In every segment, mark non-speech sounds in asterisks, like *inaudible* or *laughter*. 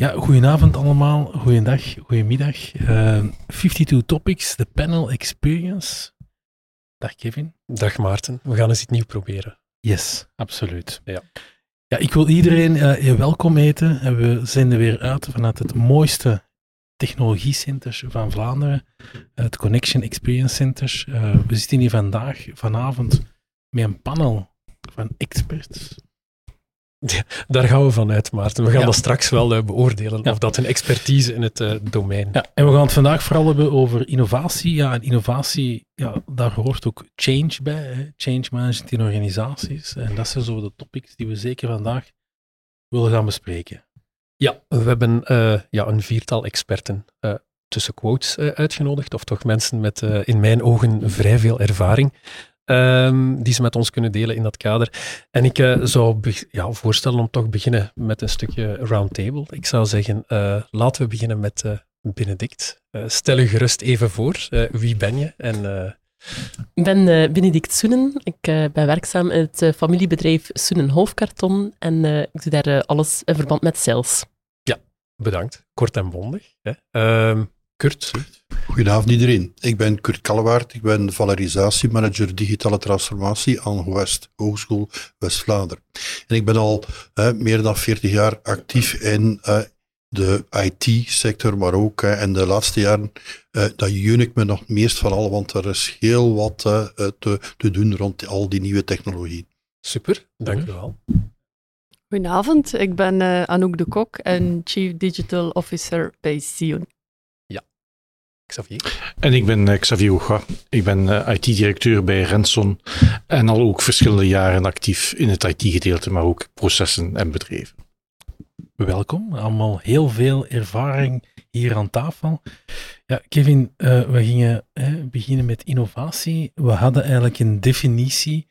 Ja, goedenavond allemaal, goeiedag, goedemiddag. Uh, 52 Topics, de panel experience. Dag Kevin. Dag Maarten, we gaan eens iets nieuws proberen. Yes, absoluut. Ja. Ja, ik wil iedereen uh, welkom heten. En we zenden weer uit vanuit het mooiste technologiecenter van Vlaanderen, het Connection Experience Center. Uh, we zitten hier vandaag, vanavond, met een panel van experts ja, *laughs* daar gaan we vanuit, Maarten. We gaan dat straks wel uh, beoordelen, of dat een expertise in het uh, domein. Ja, en we gaan het vandaag vooral hebben over innovatie. Ja, en innovatie, ja, daar hoort ook change bij, hè. change management in organisaties. En dat zijn zo de topics die we zeker vandaag willen gaan bespreken. Ja, we hebben uh, ja, een viertal experten tussen quotes uitgenodigd, of toch mensen met in mijn ogen vrij veel ervaring. Um, die ze met ons kunnen delen in dat kader. En ik uh, zou ja, voorstellen om toch beginnen met een stukje roundtable. Ik zou zeggen, uh, laten we beginnen met uh, Benedict. stel je gerust even voor. wie ben je? En, ik ben Benedict Soenen. Ik ben werkzaam in het familiebedrijf Soenen Hoofdkarton en ik doe daar alles in verband met sales. Ja, bedankt. Kort en bondig. Hè. Ehm, Kurt. Goedenavond iedereen. Ik ben Kurt Kallewaard. Ik ben valorisatiemanager digitale transformatie aan West Hogeschool West-Vlaanderen. En ik ben al uh, meer dan 40 jaar actief in uh, de IT-sector, maar ook uh, in de laatste jaren, dat jeun ik me nog meest van al, want er is heel wat te, te doen rond al die nieuwe technologieën. Super, dank u wel. Goedenavond, ik ben Anouk de Kok en Chief Digital Officer bij Sion. Xavier. En ik ben uh, Xavier Oga. Ik ben uh, IT-directeur bij Renson en al ook verschillende jaren actief in het IT-gedeelte, maar ook processen en bedrijven. Welkom, allemaal heel veel ervaring hier aan tafel. Ja, Kevin, uh, we gingen beginnen met innovatie. We hadden eigenlijk een definitie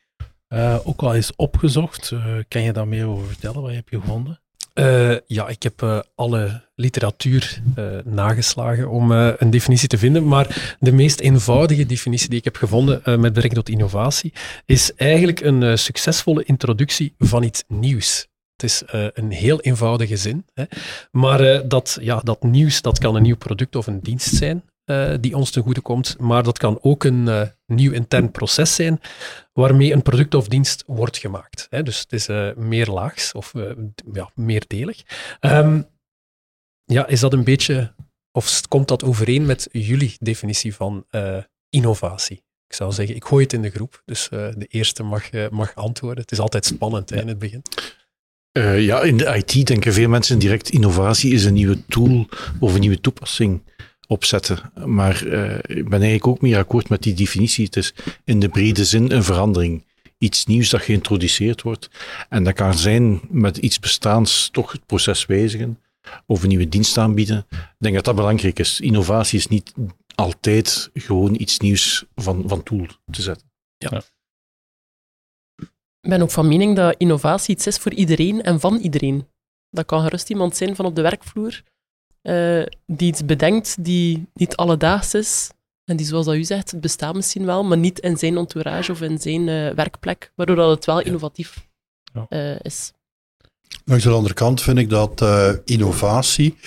ook al eens opgezocht. kan je daar meer over vertellen? Wat heb je gevonden? Uh, ja, ik heb uh, alle literatuur uh, nageslagen om een definitie te vinden, maar de meest eenvoudige definitie die ik heb gevonden met betrekking tot innovatie is eigenlijk een succesvolle introductie van iets nieuws. Het is een heel eenvoudige zin, hè? maar dat, ja, dat nieuws dat kan een nieuw product of een dienst zijn uh, die ons ten goede komt, maar dat kan ook een uh, nieuw intern proces zijn waarmee een product of dienst wordt gemaakt. Hè? Dus het is uh, meer laags of ja, meerdelig. Um, ja, is dat een beetje, of komt dat overeen met jullie definitie van innovatie? Ik zou zeggen, ik gooi het in de groep, dus de eerste mag, mag antwoorden. Het is altijd spannend hè, in het begin. ja, in de IT denken veel mensen direct innovatie is een nieuwe tool of een nieuwe toepassing opzetten. Maar uh, ik ben eigenlijk ook meer akkoord met die definitie. Het is in de brede zin een verandering. Iets nieuws dat geïntroduceerd wordt. En dat kan zijn met iets bestaans toch het proces wijzigen of een nieuwe dienst aanbieden. Ik denk dat dat belangrijk is. Innovatie is niet altijd gewoon iets nieuws van, van tool te zetten. Ja. Ik ben ook van mening dat innovatie iets is voor iedereen en van iedereen. Dat kan gerust iemand zijn van op de werkvloer uh, die iets bedenkt die niet alledaags is. En die, zoals dat u zegt, het bestaat misschien wel, maar niet in zijn entourage of in zijn uh, werkplek, waardoor dat het wel innovatief ja. uh, is. Langs de andere kant vind ik dat innovatie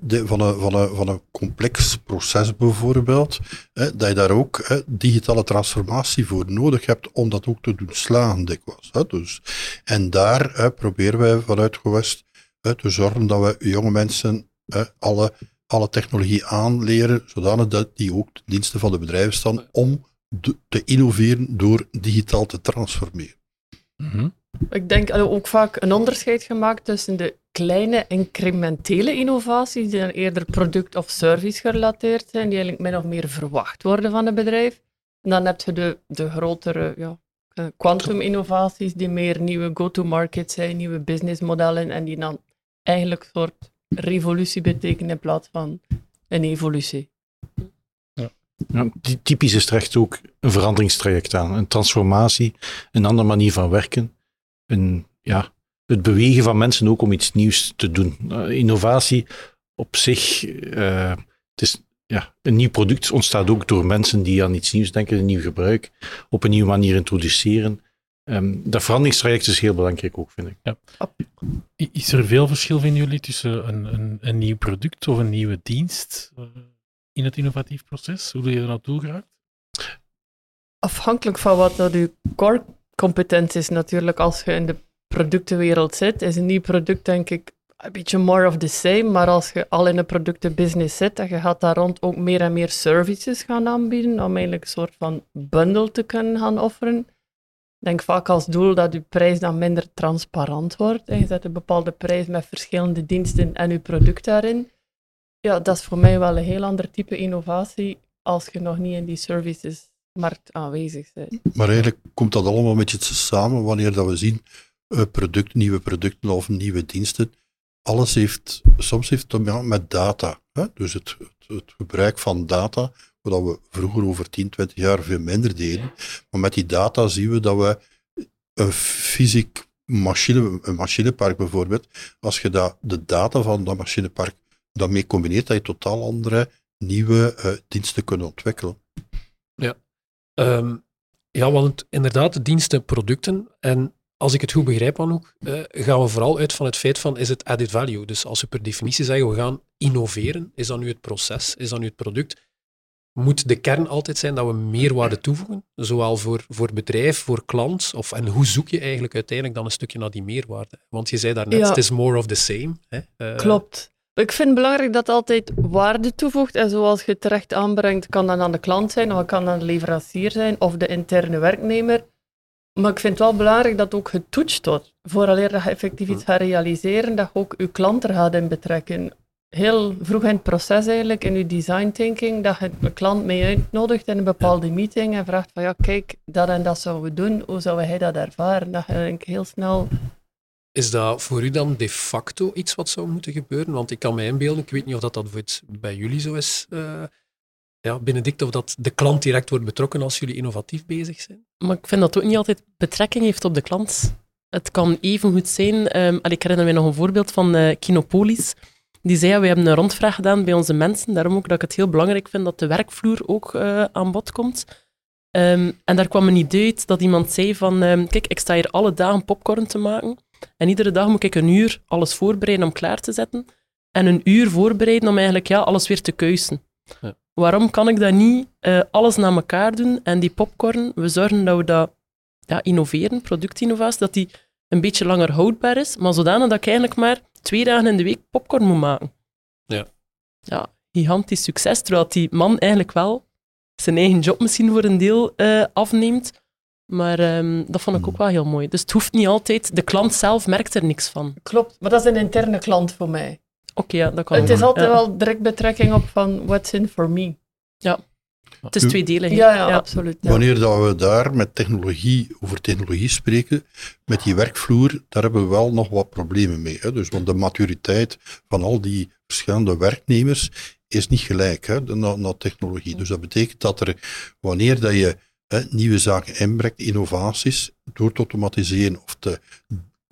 de, van, een, van, een, van een complex proces bijvoorbeeld, dat je daar ook digitale transformatie voor nodig hebt om dat ook te doen slagen dikwijls. Dus, en daar proberen wij vanuit Gewest te zorgen dat we jonge mensen alle, alle technologie aanleren, zodanig dat die ook de diensten van de bedrijven staan om te innoveren door digitaal te transformeren. Mhm. Ik denk ook vaak een onderscheid gemaakt tussen de kleine incrementele innovaties, die dan eerder product of service gerelateerd zijn, die eigenlijk min of meer verwacht worden van een bedrijf. En dan heb je de, de grotere ja, quantum innovaties, die meer nieuwe go-to-market zijn, nieuwe businessmodellen en die dan eigenlijk soort revolutie betekenen in plaats van een evolutie. Ja, ty- typisch is er echt ook een veranderingstraject aan. Een transformatie, een andere manier van werken. Een, ja, het bewegen van mensen ook om iets nieuws te doen. Eh, innovatie op zich, eh, het is, ja, een nieuw product ontstaat ook door mensen die aan iets nieuws denken, een nieuw gebruik, op een nieuwe manier introduceren. Ehm, dat veranderingstraject is heel belangrijk ook, vind ik. I- Is er veel verschil, vinden jullie, tussen een, een, een nieuw product of een nieuwe dienst eh, in het innovatief proces? Hoe je er naartoe geraakt? Afhankelijk van wat dat uw core competentie is natuurlijk, als je in de productenwereld zit, is een nieuw product denk ik een beetje more of the same, maar als je al in de productenbusiness zit en je gaat daar rond ook meer en meer services gaan aanbieden, om eigenlijk een soort van bundle te kunnen gaan offeren, denk vaak als doel dat je prijs dan minder transparant wordt. En je zet een bepaalde prijs met verschillende diensten en je product daarin. Ja, dat is voor mij wel een heel ander type innovatie als je nog niet in die servicesmarkt aanwezig bent. Maar eigenlijk komt dat allemaal een beetje samen wanneer dat we zien eh, nieuwe producten of nieuwe diensten. Alles heeft, soms heeft het met data. Hè? Dus het, het gebruik van data, wat we vroeger over 10, 20 jaar veel minder deden. Maar met die data zien we dat we een fysiek machine, een machinepark bijvoorbeeld, als je dat, de data van dat machinepark daarmee combineert, dat je totaal andere nieuwe eh, diensten kunt ontwikkelen. Ehm, ja, want inderdaad, diensten, producten. En als ik het goed begrijp, Anouk, eh, gaan we vooral uit van het feit van, is het added value? Dus als we per definitie zeggen, we gaan innoveren, is dat nu het proces, is dat nu het product? Moet de kern altijd zijn dat we meerwaarde toevoegen? Zowel voor, voor bedrijf, voor klant, of, en hoe zoek je eigenlijk uiteindelijk dan een stukje naar die meerwaarde? Want je zei daarnet, Ja. het is more of the same. Hè? Eh, Klopt. Ik vind het belangrijk dat het altijd waarde toevoegt. En zoals je terecht aanbrengt, kan dat aan de klant zijn, of kan aan de leverancier zijn, of de interne werknemer. Maar ik vind het wel belangrijk dat ook getoetst wordt. Vooraleer dat je effectief iets gaat realiseren, dat je ook je klant er gaat in betrekken. Heel vroeg in het proces eigenlijk, in je design thinking, dat je de klant mee uitnodigt in een bepaalde meeting en vraagt van ja, kijk, dat en dat zouden we doen, hoe zou hij dat ervaren? Dat je denk ik heel snel Is dat voor u dan de facto iets wat zou moeten gebeuren? Want ik kan me inbeelden, ik weet niet of dat, dat voor het- bij jullie zo is, eh ja, Benedict, of dat de klant direct wordt betrokken als jullie innovatief bezig zijn. Maar ik vind dat het ook niet altijd betrekking heeft op de klant. Het kan even goed zijn. ehm, allee, ik herinner me nog een voorbeeld van eh, Kinopolis. Die zei, ja, we hebben een rondvraag gedaan bij onze mensen. Daarom ook dat ik het heel belangrijk vind dat de werkvloer ook eh, aan bod komt. Ehm, en daar kwam een idee uit dat iemand zei van, ehm, kijk, ik sta hier alle dagen popcorn te maken. En iedere dag moet ik een uur alles voorbereiden om klaar te zetten. En een uur voorbereiden om eigenlijk ja, alles weer te kuisen. Ja. Waarom kan ik dat niet eh, alles na elkaar doen en die popcorn, we zorgen dat we dat ja, innoveren, productinnovatie, dat die een beetje langer houdbaar is, maar zodanig dat ik eigenlijk maar twee dagen in de week popcorn moet maken. Ja. Ja, gigantisch succes, terwijl die man eigenlijk wel zijn eigen job misschien voor een deel eh, afneemt. Maar ehm, dat vond ik ook wel heel mooi. Dus het hoeft niet altijd, de klant zelf merkt er niks van. klopt. Maar dat is een interne klant voor mij. Oké, ja, dat kan. Het is altijd Ja. wel direct betrekking op van what's in for me. Het is tweedelig. Ja, ja, absoluut. ja. Wanneer dat we daar met technologie, over technologie spreken, met die werkvloer, daar hebben we wel nog wat problemen mee. Hè? Dus, want de maturiteit van al die verschillende werknemers is niet gelijk hè, naar, naar technologie. Dus dat betekent dat er, wanneer dat je hè, nieuwe zaken inbrengt, innovaties, door te automatiseren of te,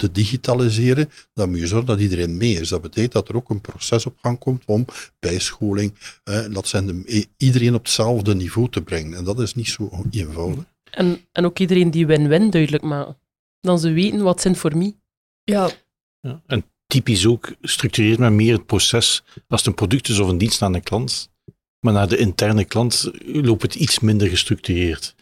te digitaliseren, dan moet je zorgen dat iedereen mee is. Dat betekent dat er ook een proces op gang komt om bijscholing, hè, dat zijn de, iedereen op hetzelfde niveau te brengen. En dat is niet zo eenvoudig. En, en ook iedereen die win-win duidelijk maken. Dan ze weten wat zin voor mij. Ja, Ja. En typisch ook structureert men meer het proces als het een product is of een dienst aan de klant. Maar naar de interne klant loopt het iets minder gestructureerd.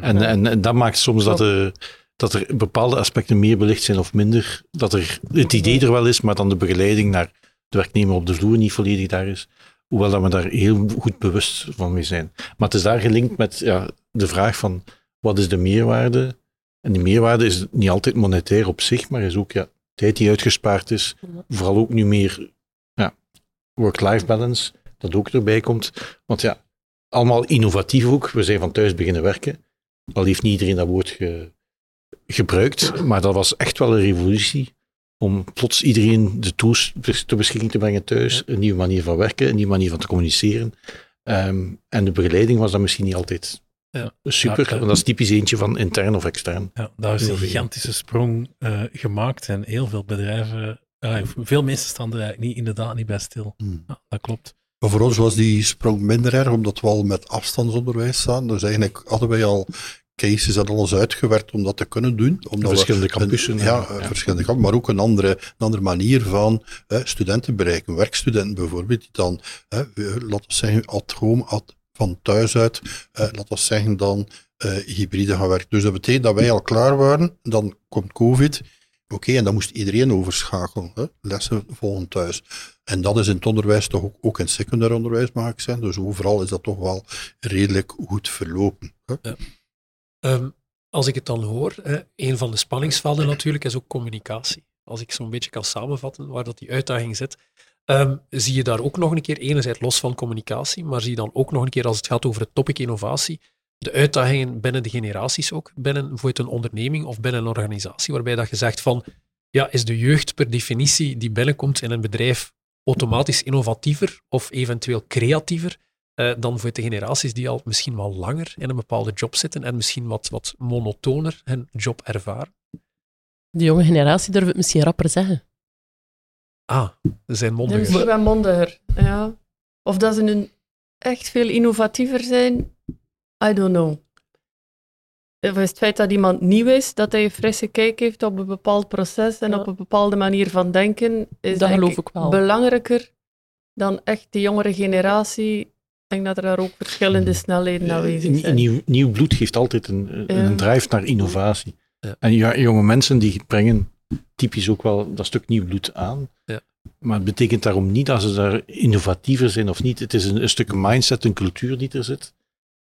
En, en, en dat maakt soms dat er, dat er bepaalde aspecten meer belicht zijn of minder. Dat er het idee er wel is, maar dan de begeleiding naar de werknemer op de vloer niet volledig daar is. Hoewel dat we daar heel goed bewust van mee zijn. Maar het is daar gelinkt met ja, de vraag van wat is de meerwaarde? En die meerwaarde is niet altijd monetair op zich, maar is ook ja, tijd die uitgespaard is. Vooral ook nu meer ja, work-life balance, dat ook erbij komt. Want ja, allemaal innovatief ook. We zijn van thuis beginnen werken. Al heeft niet iedereen dat woord ge- gebruikt, maar dat was echt wel een revolutie. om plots iedereen de tools ter beschikking te brengen thuis, een nieuwe manier van werken, een nieuwe manier van te communiceren. Ehm, en de begeleiding was dan misschien niet altijd Ja. super, Ja, want dat is typisch eentje van intern of extern. Ja, daar is een gigantische sprong eh, gemaakt en heel veel bedrijven, eh, veel mensen staan er eigenlijk niet, inderdaad niet bij stil. Hmm. Ja, dat klopt. Maar voor ons was die sprong minder erg, omdat we al met afstandsonderwijs staan. Dus eigenlijk hadden wij al cases en alles uitgewerkt om dat te kunnen doen. Omdat verschillende een- campussen. ja, ja. eh, verschillende kampen, maar ook een andere, een andere manier van eh, studenten bereiken. Werkstudenten bijvoorbeeld, die dan, eh, we- laten we zeggen, at home, at, van thuis uit, eh, laten we zeggen dan eh, hybride gaan werken. Dus dat betekent dat wij al klaar waren, dan komt COVID. Oké, en dan moest iedereen overschakelen. Hè? Lessen volgen thuis. En dat is in het onderwijs toch ook, ook in het secundair onderwijs, mag ik zeggen. Dus overal is dat toch wel redelijk goed verlopen. Hè? Ehm, als ik het dan hoor, hè, een van de spanningsvelden natuurlijk is ook communicatie. Als ik zo'n beetje kan samenvatten waar dat die uitdaging zit, ehm, zie je daar ook nog een keer, enerzijds los van communicatie, maar zie je dan ook nog een keer als het gaat over het topic innovatie, de uitdagingen binnen de generaties ook, binnen bijvoorbeeld een onderneming of binnen een organisatie, waarbij dat je zegt van, ja, is de jeugd per definitie die binnenkomt in een bedrijf automatisch innovatiever of eventueel creatiever eh, dan voor de generaties die al misschien wel langer in een bepaalde job zitten en misschien wat, wat monotoner hun job ervaren. De jonge generatie durft het misschien rapper zeggen. Ah, ze zijn mondiger. misschien wel mondiger. Ja. Of dat ze nu echt veel innovatiever zijn, I don't know. Of is het feit dat iemand nieuw is, dat hij een frisse kijk heeft op een bepaald proces en Ja. op een bepaalde manier van denken, is Dat geloof ik wel. belangrijker dan echt de jongere generatie. Ik denk dat er daar ook verschillende snelheden aanwezig zijn. nieuw, nieuw bloed geeft altijd een, een, een drive naar innovatie. Ja. En ja, jonge mensen die brengen typisch ook wel dat stuk nieuw bloed aan. Ja. Maar het betekent daarom niet dat ze daar innovatiever zijn of niet. Het is een, een stuk mindset, een cultuur die er zit.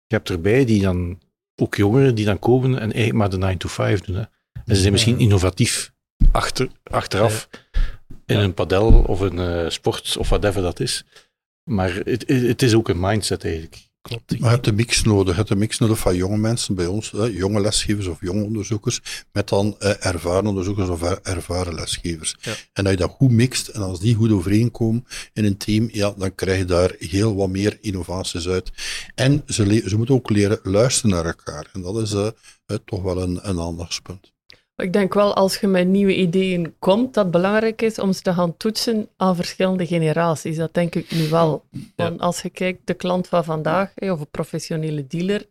Je hebt erbij die dan, ook jongeren die dan komen en eigenlijk maar de 9 to 5 doen. Hè. En ze zijn misschien innovatief achter, achteraf in Ja. een padel of een eh, sport of whatever dat is. Maar het, het is ook een mindset eigenlijk. Klopt. Maar je hebt een mix nodig. Je hebt een mix nodig van jonge mensen bij ons, hè, jonge lesgevers of jonge onderzoekers, met dan eh, ervaren onderzoekers of er- ervaren lesgevers. Ja. En als je dat goed mixt en als die goed overeenkomen in een team, ja, dan krijg je daar heel wat meer innovaties uit. En ze, ze moeten ook leren luisteren naar elkaar. En dat is eh, eh, toch wel een, een aandachtspunt. Ik denk wel, als je met nieuwe ideeën komt, dat het belangrijk is om ze te gaan toetsen aan verschillende generaties. Dat denk ik nu wel. Want als je kijkt, de klant van vandaag, hè, of een professionele dealer,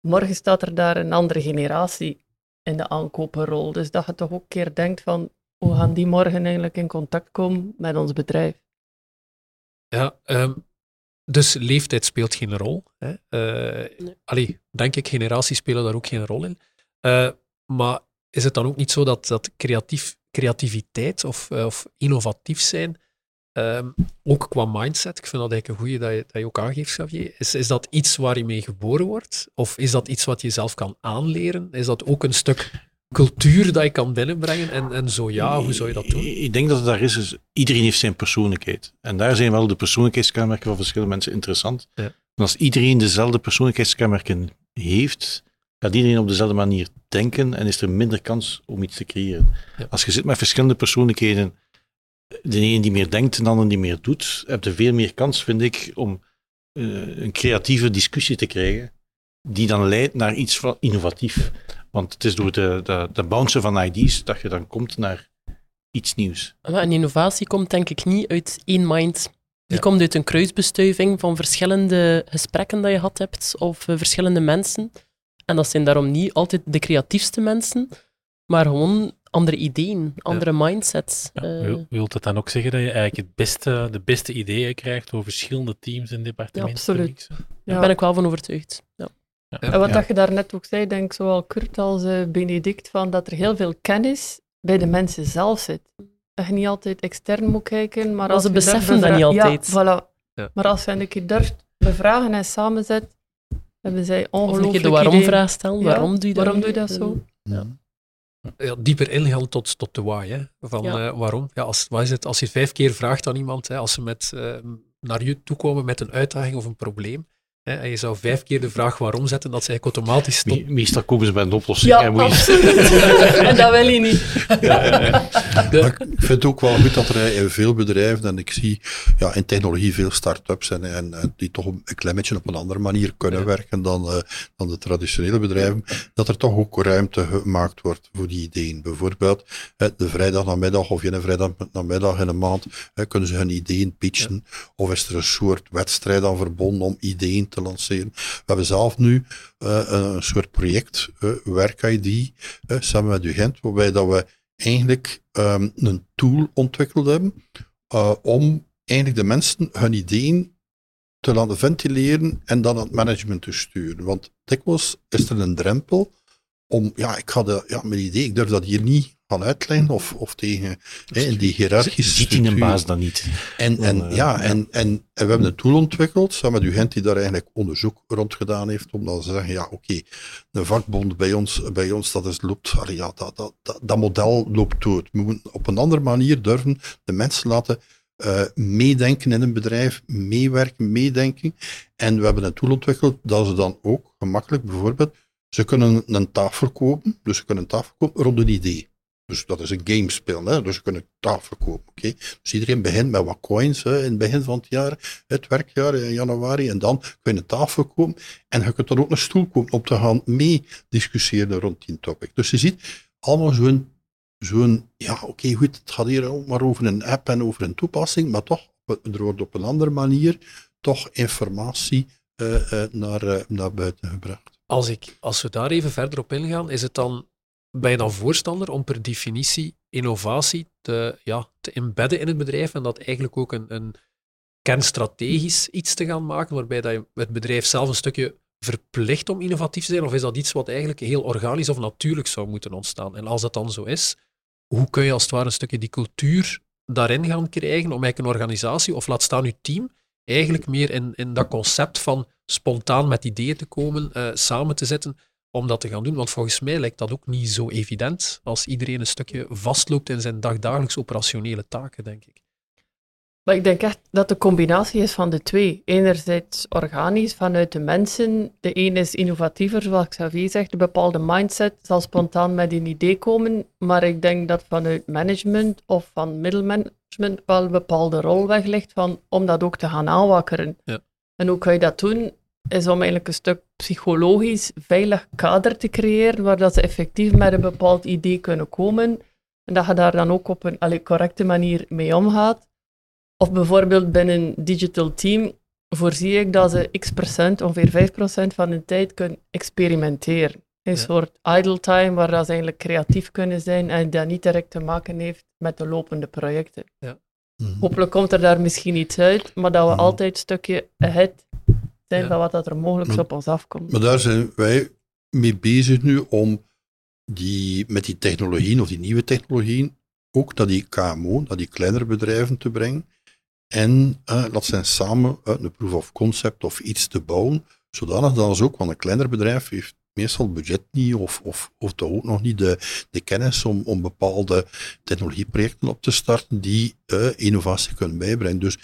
morgen staat er daar een andere generatie in de aankopenrol. Dus dat je toch ook een keer denkt van, hoe gaan die morgen eigenlijk in contact komen met ons bedrijf? Ja, ehm, dus leeftijd speelt geen rol. Hè. Eh, Nee. allee, denk ik, generaties spelen daar ook geen rol in. Eh, maar is het dan ook niet zo dat, dat creatief, creativiteit of, eh, of innovatief zijn, ehm, ook qua mindset, ik vind dat eigenlijk een goede dat je, dat je ook aangeeft, Xavier, is, is dat iets waar je mee geboren wordt? Of is dat iets wat je zelf kan aanleren? Is dat ook een stuk cultuur dat je kan binnenbrengen? En, en zo ja, hoe zou je dat doen? Ik ik denk dat het daar is, is, iedereen heeft zijn persoonlijkheid. En daar zijn wel de persoonlijkheidskenmerken van verschillende mensen interessant. Ja. En als iedereen dezelfde persoonlijkheidskenmerken heeft, gaat iedereen op dezelfde manier denken en is er minder kans om iets te creëren. Ja. Als je zit met verschillende persoonlijkheden, de ene die meer denkt en de ander die meer doet, heb je veel meer kans, vind ik, om eh, een creatieve discussie te krijgen, die dan leidt naar iets van innovatief. Want het is door de, de, de bouncen van ideas dat je dan komt naar iets nieuws. Maar een innovatie komt denk ik niet uit één mind. Die Ja. komt uit een kruisbestuiving van verschillende gesprekken dat je gehad hebt, of eh, verschillende mensen. En dat zijn daarom niet altijd de creatiefste mensen, maar gewoon andere ideeën, andere mindsets. Ja, Eh, wil, wil dat dan ook zeggen dat je eigenlijk het beste, de beste ideeën krijgt door verschillende teams en departementen Ja, absoluut. Daar ben ik wel van overtuigd. Ja. Ja. En wat Ja. dat je daarnet ook zei, denk ik zowel Kurt als eh, Benedict, van dat er heel veel kennis bij de mensen zelf zit. Dat je niet altijd extern moet kijken, maar Maar als ze beseffen dat niet altijd. Ja, voilà. Ja. Maar als je een keer durft bevragen en samenzet, hebben zij Of een ongelooflijk keer de waarom-vraag stellen. Ja, waarom doe je dat? Waarom doe je dat zo? Ja. ja, dieper ingaan tot, tot de why. Hè? Van Ja. eh, waarom? Ja, als, wat is het, als je vijf keer vraagt aan iemand, hè, als ze met, eh, naar je toe komen met een uitdaging of een probleem, Hè, en je zou vijf keer de vraag waarom zetten, dat ze eigenlijk automatisch. Me- meestal komen ze bij een oplossing. Ja, en absoluut. *laughs* en dat wil je niet. De- Maar ik vind het ook wel goed dat er in veel bedrijven, en ik zie ja, in technologie veel start-ups en, en, en die toch een klein beetje op een andere manier kunnen Ja. werken dan, eh, dan de traditionele bedrijven, dat er toch ook ruimte gemaakt wordt voor die ideeën. Bijvoorbeeld de vrijdagnamiddag of een vrijdagnamiddag in een maand kunnen ze hun ideeën pitchen, of is er een soort wedstrijd aan verbonden om ideeën te lanceren. We hebben zelf nu eh, een soort project, eh, Werk-ID, eh, samen met UGent, waarbij dat we eigenlijk ehm, een tool ontwikkeld hebben om eigenlijk de mensen hun ideeën te laten ventileren en dan aan het management te sturen. Want dikwijls is er een drempel om, ja, ik ga de, ja, mijn idee, ik durf dat hier niet gaan uitleggen of, of tegen hè, in die hiërarchische Ziet hij een baas dan niet? En, en, Dan, eh, ja. En, en, en we hebben een tool ontwikkeld, samen met UGent, die daar eigenlijk onderzoek rond gedaan heeft, om dan te zeggen, ja, oké, de vakbond bij ons, bij ons dat is, loopt, ja, dat, dat, dat, dat model loopt dood. We moeten op een andere manier durven de mensen laten eh, meedenken in een bedrijf, meewerken, meedenken. En we hebben een tool ontwikkeld dat ze dan ook gemakkelijk, bijvoorbeeld, ze kunnen een tafel kopen, dus ze kunnen een tafel kopen rond een idee. Dus dat is een gamespel, hè? dus ze kunnen tafel kopen. oké. Dus iedereen begint met wat coins hè, in het begin van het jaar, het werkjaar in januari, en dan kun je een tafel kopen. En je kunt dan ook een stoel kopen om te gaan mee discussiëren rond die topic. Dus je ziet allemaal zo'n, zo'n ja oké goed, het gaat hier ook maar over een app en over een toepassing, maar toch, er wordt op een andere manier toch informatie eh, eh, naar, eh, naar buiten gebracht. Als, ik, als we daar even verder op ingaan, is het dan, ben je dan voorstander om per definitie innovatie te, ja, te embedden in het bedrijf en dat eigenlijk ook een, een kernstrategisch iets te gaan maken, waarbij dat je het bedrijf zelf een stukje verplicht om innovatief te zijn, of is dat iets wat eigenlijk heel organisch of natuurlijk zou moeten ontstaan? En als dat dan zo is, hoe kun je als het ware een stukje die cultuur daarin gaan krijgen om eigenlijk een organisatie, of laat staan je team, eigenlijk meer in, in dat concept van spontaan met ideeën te komen, eh, samen te zitten, om dat te gaan doen. Want volgens mij lijkt dat ook niet zo evident als iedereen een stukje vastloopt in zijn dagdagelijks operationele taken, denk ik. Maar ik denk echt dat de combinatie is van de twee. Enerzijds organisch vanuit de mensen. De een is innovatiever, zoals Xavier zegt, een bepaalde mindset zal spontaan met een idee komen. Maar ik denk dat vanuit management of van middelmanagement wel een bepaalde rol weg ligt van, om dat ook te gaan aanwakkeren. Ja. En hoe kan je dat doen? Is om eigenlijk een stuk psychologisch veilig kader te creëren, waar dat ze effectief met een bepaald idee kunnen komen. En dat je daar dan ook op een allee, correcte manier mee omgaat. Of bijvoorbeeld binnen een digital team voorzie ik dat ze x procent, ongeveer 5 procent van hun tijd kunnen experimenteren. Een Ja. soort idle time waar dat ze eigenlijk creatief kunnen zijn en dat niet direct te maken heeft met de lopende projecten. Mhm. Hopelijk komt er daar misschien iets uit, maar dat we Mhm. altijd een stukje ahead zijn Ja. van wat dat er mogelijk Maar- op ons afkomt. Maar daar zijn wij mee bezig nu om die, met die technologieën of die nieuwe technologieën ook naar die KMO, naar die kleinere bedrijven te brengen. En eh dat zijn samen eh, een proof of concept of iets te bouwen, zodanig dat ze ook, want een kleiner bedrijf heeft meestal het budget niet of, of, of toch ook nog niet de, de kennis om, om bepaalde technologieprojecten op te starten die eh, innovatie kunnen bijbrengen. Dus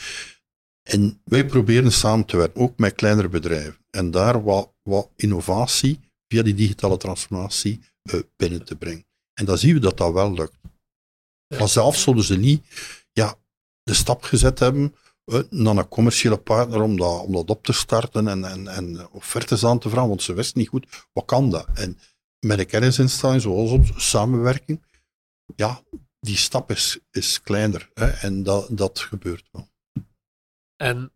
en wij proberen samen te werken, ook met kleinere bedrijven. En daar wat, wat innovatie via die digitale transformatie eh, binnen te brengen. En dan zien we dat dat wel lukt. Maar zelf zullen ze niet ja, de stap gezet hebben eh, naar een commerciële partner om dat, om dat op te starten en, en, en offertes aan te vragen, want ze wisten niet goed, wat kan dat? En met een kennisinstelling zoals ons, samenwerking, ja, die stap is, is kleiner. Hè, en dat, dat gebeurt wel. En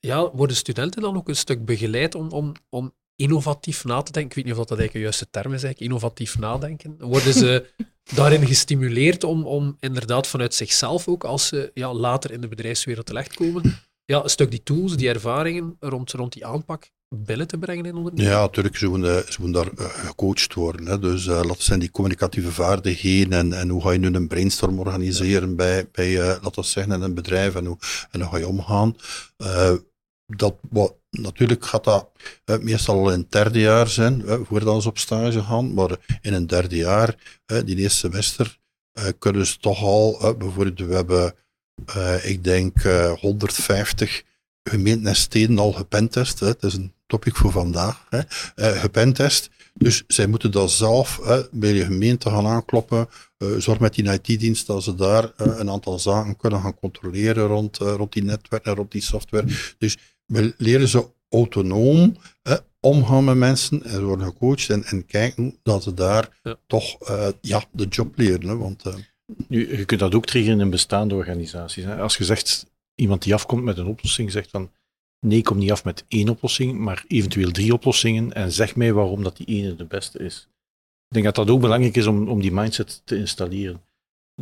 ja, worden studenten dan ook een stuk begeleid om, om, om innovatief na te denken? Ik weet niet of dat eigenlijk de juiste term is, eigenlijk, innovatief nadenken. Worden ze *laughs* daarin gestimuleerd om, om inderdaad vanuit zichzelf ook, als ze ja, later in de bedrijfswereld terechtkomen, ja, een stuk die tools, die ervaringen rond, rond die aanpak binnen te brengen in ondernemingen? Ja, natuurlijk, ze moeten, ze moeten daar eh, gecoacht worden. Hè. Dus uh, dat zijn die communicatieve vaardigheden en, en hoe ga je nu een brainstorm organiseren bij, bij uh, laten we zeggen, in een bedrijf en hoe, en hoe ga je omgaan. Dat, wat, natuurlijk gaat dat meestal al in het derde jaar zijn, voordat ze op stage gaan, maar in een derde jaar, die eerste semester, kunnen ze toch al, bijvoorbeeld, we hebben, ik denk, uh, 150 gemeenten en steden al gepentest. Hè. Het is een topic voor vandaag. Hè. Eh, gepentest. Dus zij moeten dat zelf hè, bij je gemeente gaan aankloppen. Eh, zorg met die IT-dienst dat ze daar eh, een aantal zaken kunnen gaan controleren rond, eh, rond die netwerk en rond die software. Dus we leren ze autonoom hè, omgaan met mensen en ze worden gecoacht en, en kijken dat ze daar Ja. toch eh, ja, de job leren. Hè, want eh, Nu, je kunt dat ook triggeren in bestaande organisaties. Hè. Als je zegt, iemand die afkomt met een oplossing, zegt van nee, kom niet af met één oplossing, maar eventueel drie oplossingen en zeg mij waarom dat die ene de beste is. Ik denk dat dat ook belangrijk is om, om die mindset te installeren.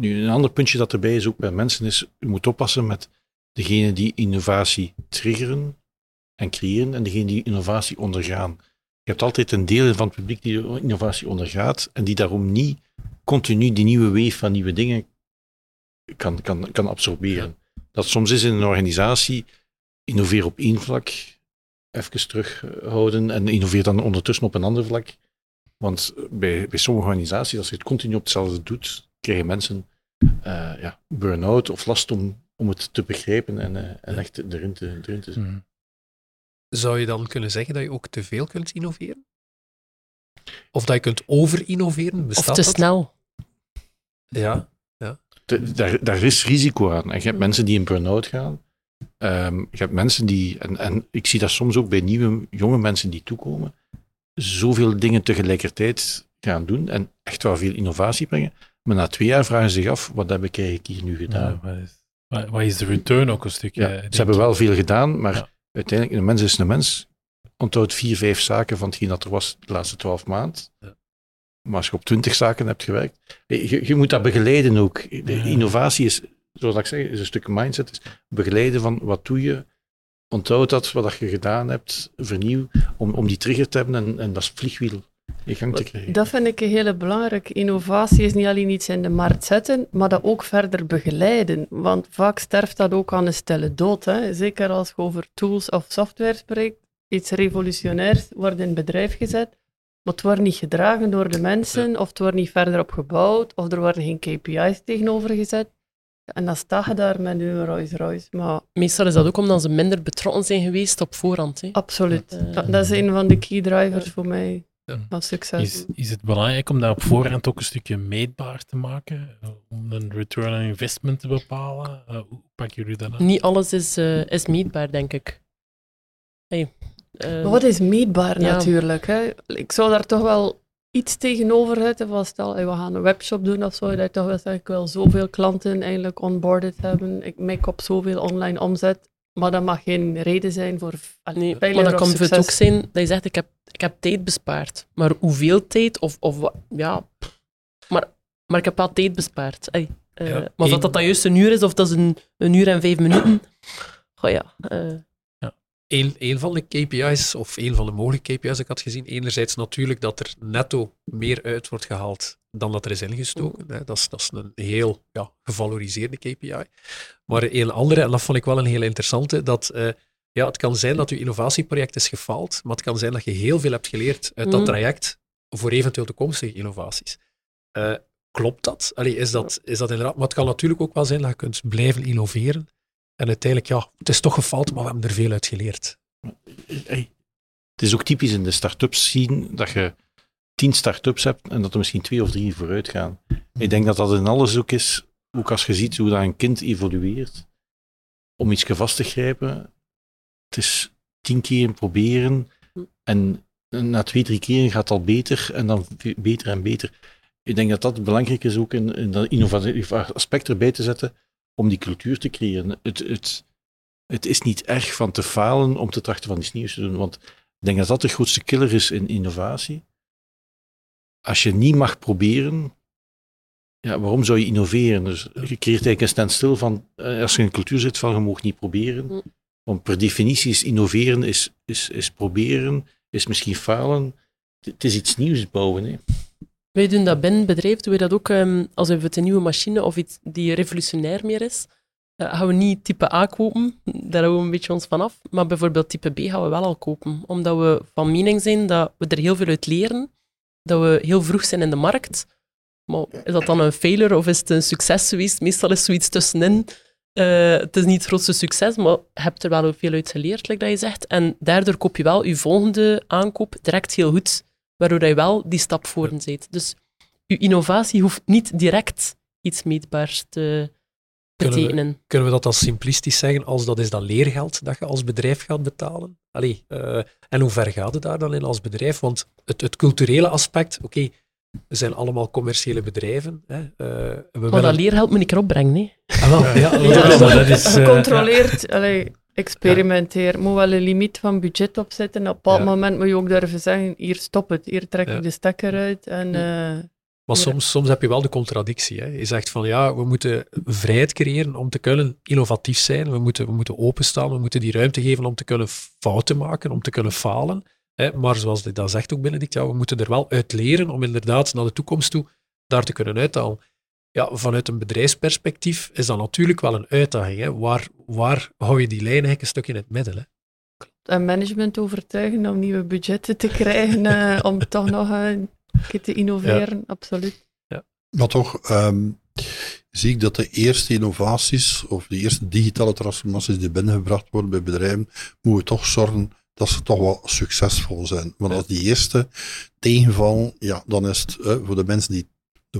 Nu, een ander puntje dat erbij is ook bij mensen is, je moet oppassen met degene die innovatie triggeren en creëren en degene die innovatie ondergaan. Je hebt altijd een deel van het publiek die innovatie ondergaat en die daarom niet continu die nieuwe wave van nieuwe dingen kan, kan, kan absorberen. Dat soms is in een organisatie, innoveer op één vlak, even terughouden en innoveer dan ondertussen op een ander vlak. Want bij, bij sommige organisaties, als je het continu op hetzelfde doet, krijgen mensen eh, ja, burn-out of last om, om het te begrijpen en, eh, en echt erin te, erin te Mhm. Zou je dan kunnen zeggen dat je ook te veel kunt innoveren? Of dat je kunt over-innoveren? Of Bestaat te dat? snel. Ja. De- daar, daar is risico aan. En je hebt mensen die in burn-out gaan. Ehm, je hebt mensen die, en, en ik zie dat soms ook bij nieuwe, jonge mensen die toekomen, zoveel dingen tegelijkertijd gaan doen en echt wel veel innovatie brengen. Maar na twee jaar vragen ze zich af, wat heb ik eigenlijk hier nu gedaan? Ja, wat, is, de return ook een stukje? Ja, ze hebben wel veel gedaan, maar Ja. uiteindelijk, een mens is een mens. Onthoudt vier, vijf zaken van hetgeen dat er was de laatste twaalf maanden. Maar als je op twintig zaken hebt gewerkt, je, je moet dat begeleiden ook. De innovatie is, zoals ik zeg, is een stuk mindset. Is begeleiden van wat doe je, onthoud dat, wat dat je gedaan hebt, vernieuw, om, om die trigger te hebben en, en dat vliegwiel in gang te krijgen. Dat vind ik een hele belangrijke. Innovatie is niet alleen iets in de markt zetten, maar dat ook verder begeleiden. Want vaak sterft dat ook aan een stille dood. Hè. Zeker als je over tools of software spreekt. Iets revolutionairs wordt in bedrijf gezet, maar het wordt niet gedragen door de mensen, of het wordt niet verder op gebouwd, of er worden geen KPI's tegenover gezet. En dan sta je daar met een Rolls Royce. Maar Meestal is dat ook omdat ze minder betrokken zijn geweest op voorhand. Hè. absoluut. Dat, dat is een van de key drivers voor mij Ja. van succes. Is, is het belangrijk om dat op voorhand ook een stukje meetbaar te maken? Om een return on investment te bepalen? Eh, hoe pakken jullie dat aan? Niet alles is, eh, is meetbaar, denk ik. Hey, eh, Maar wat is meetbaar Ja. natuurlijk? Hè? Ik zou daar toch wel iets tegenover zetten. Van stel, hey, we gaan een webshop doen of zo. Dat je toch wel zegt, ik wil zoveel klanten eigenlijk onboarded hebben. Ik mik op zoveel online omzet. Maar dat mag geen reden zijn voor Nee, maar dan kan het ook zijn dat je zegt, ik heb, ik heb tijd bespaard. Maar hoeveel tijd? Of, of wat- ja, maar, maar ik heb wel tijd bespaard. Ey, eh, Ja, maar één- dat, dat dan juist een uur is, of dat is een, een uur en vijf minuten. Goh ja, eh, Een, een van de KPI's, of een van de mogelijke KPI's ik had gezien, enerzijds natuurlijk dat er netto meer uit wordt gehaald dan dat er is ingestoken. Hè. Dat, is, dat is een heel ja, gevaloriseerde KPI. Maar een andere, en dat vond ik wel een heel interessante, dat eh, ja, het kan zijn dat uw innovatieproject is gefaald, maar het kan zijn dat je heel veel hebt geleerd uit dat Mhm. traject voor eventueel toekomstige innovaties. Eh, klopt dat? Allee, is dat? Is dat inderdaad? Maar het kan natuurlijk ook wel zijn dat je kunt blijven innoveren. En uiteindelijk, ja, het is toch gefaald, maar we hebben er veel uit geleerd. Het is ook typisch in de start-ups zien dat je tien start-ups hebt en dat er misschien twee of drie vooruit gaan. Ik denk dat dat in alles ook is, ook als je ziet hoe dat een kind evolueert, om iets vast te grijpen. Het is tien keer proberen en na twee, drie keer gaat het al beter en dan beter en beter. Ik denk dat dat belangrijk is ook in, in dat innovatief aspect erbij te zetten om die cultuur te creëren. Het, het, het is niet erg van te falen om te trachten van iets nieuws te doen, want ik denk dat dat de grootste killer is in innovatie. Als je niet mag proberen, ja, waarom zou je innoveren? Dus je creëert eigenlijk een standstill van, eh, als je in een cultuur zit van je mag niet proberen. Want per definitie is innoveren, is, is, is proberen, is misschien falen. Het- Het is iets nieuws bouwen. Hè. Wij doen dat binnen bedrijf, doen we dat ook ehm, als we een nieuwe machine of iets die revolutionair meer is. eh, gaan we niet type A kopen, daar houden we een beetje ons van af. Maar bijvoorbeeld type B gaan we wel al kopen. Omdat we van mening zijn dat we er heel veel uit leren. Dat we heel vroeg zijn in de markt. Maar is dat dan een failure of is het een succes geweest? Meestal is zoiets tussenin. eh, het is niet het grootste succes, maar je hebt er wel veel uit geleerd, like je zegt. En daardoor koop je wel je volgende aankoop direct heel goed, waardoor je wel die stap voor bent. Dus je innovatie hoeft niet direct iets meetbaars te Kunnen we- betekenen. Kunnen we dat als simplistisch zeggen, als dat is dat leergeld dat je als bedrijf gaat betalen? Allee, eh, en hoe ver gaat het daar dan in als bedrijf? Want het, het culturele aspect, oké, we zijn allemaal commerciële bedrijven. Hè. eh, we Maar willen- dat leergeld moet ik erop brengen. Hè. Ah, wel, ja, *laughs* dat is, eh, Gecontroleerd, allee, experimenteer. Moet wel een limiet van budget opzetten. Op een bepaald Ja. moment moet je ook durven zeggen, hier stop het, hier trek ik de stekker uit. En, eh, Maar soms, soms heb je wel de contradictie. Hè. Je zegt van ja, we moeten vrijheid creëren om te kunnen innovatief zijn. We moeten, we moeten openstaan, we moeten die ruimte geven om te kunnen fouten maken, om te kunnen falen. Hè. Maar zoals dat zegt ook Benedict, ja, we moeten er wel uit leren om inderdaad naar de toekomst toe daar te kunnen uithalen. Ja, vanuit een bedrijfsperspectief is dat natuurlijk wel een uitdaging. Hè. Waar, waar hou je die lijn eigenlijk een stuk in het midden? Hè? en management overtuigen om nieuwe budgetten te krijgen, *laughs* eh, om toch nog eh, een keer te innoveren, absoluut. Maar toch ehm, zie ik dat de eerste innovaties of de eerste digitale transformaties die binnengebracht worden bij bedrijven, moeten we toch zorgen dat ze toch wel succesvol zijn. Want als die eerste tegenvallen, ja, dan is het eh, voor de mensen die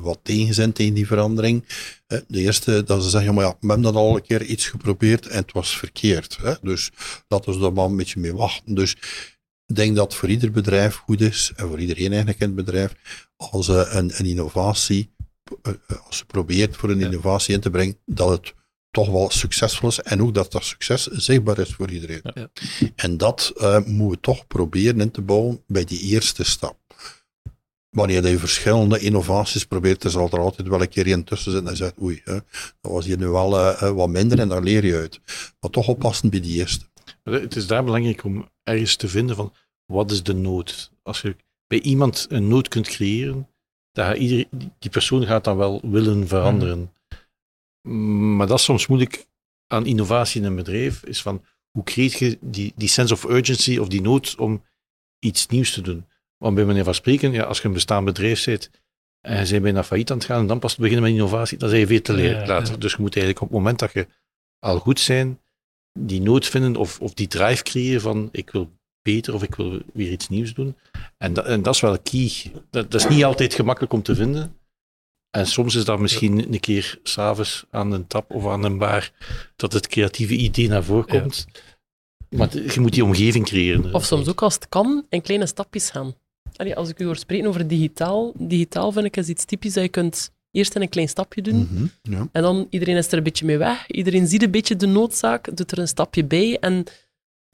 wat tegen zijn tegen die verandering, eh, de eerste dat ze zeggen, maar ja, we hebben dat al een keer iets geprobeerd en het was verkeerd. Hè? Dus laten we daar maar een beetje mee wachten. Dus ik denk dat het voor ieder bedrijf goed is, en voor iedereen eigenlijk in het bedrijf, als een, een innovatie, eh, eh, als je probeert voor een Ja. innovatie in te brengen, dat het toch wel succesvol is en ook dat dat succes zichtbaar is voor iedereen. Ja. En dat eh, moeten we toch proberen in te bouwen bij die eerste stap. Wanneer je verschillende innovaties probeert, er zal er altijd wel een keer in tussen zitten en zegt, oei, hè, dat was hier nu wel eh, eh, wat minder en daar leer je uit. Maar toch oppassen bij die eerste. Het is daar belangrijk om ergens te vinden van wat is de nood. Als je bij iemand een nood kunt creëren, ieder, die persoon gaat dan wel willen veranderen. Maar dat is soms moeilijk aan innovatie in een bedrijf, is van hoe creëer je die, die sense of urgency of die nood om iets nieuws te doen. Want bij manier van spreken, ja, als je een bestaand bedrijf bent en je bent bijna failliet aan het gaan en dan pas te beginnen met innovatie, dan zijn je veel te Ja, le- later. ja. Dus je moet eigenlijk op het moment dat je al goed zijn, die nood vinden of, of die drive creëren van ik wil beter of ik wil weer iets nieuws doen. En, dat en dat is wel key. Dat, dat is niet altijd gemakkelijk om te vinden. En soms is dat misschien een keer s'avonds aan een tap of aan een bar dat het creatieve idee naar voren Ja. komt. Maar je moet die omgeving creëren. Of soms ook als het kan, in kleine stapjes gaan. Allee, als ik u hoor spreken over digitaal, digitaal vind ik is iets typisch dat je kunt eerst in een klein stapje doen. Mhm, ja. En dan iedereen is er een beetje mee weg. Iedereen ziet een beetje de noodzaak, doet er een stapje bij. En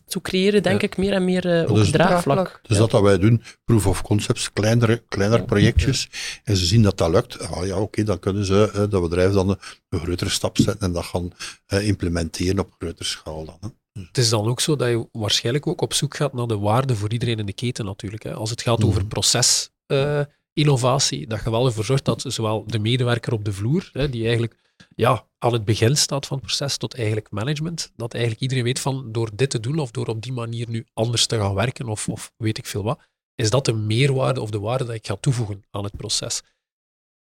zo creëren, denk Ja. ik, meer en meer ook dus- draagvlak. Dus dat dat wij doen, proof of concepts, kleinere, kleiner Ja. projectjes. En ze zien dat dat lukt. Ah, ja, oké, dan kunnen ze, eh, dat bedrijf dan een, een grotere stap zetten en dat gaan eh, implementeren op grotere schaal dan. Hè. Het is dan ook zo dat je waarschijnlijk ook op zoek gaat naar de waarde voor iedereen in de keten natuurlijk. Hè. Als het gaat over Mhm. procesinnovatie, dat je wel ervoor zorgt dat zowel de medewerker op de vloer, hè, die eigenlijk ja, aan het begin staat van het proces, tot eigenlijk management, dat eigenlijk iedereen weet van door dit te doen of door op die manier nu anders te gaan werken of, of weet ik veel wat, is dat de meerwaarde of de waarde dat ik ga toevoegen aan het proces.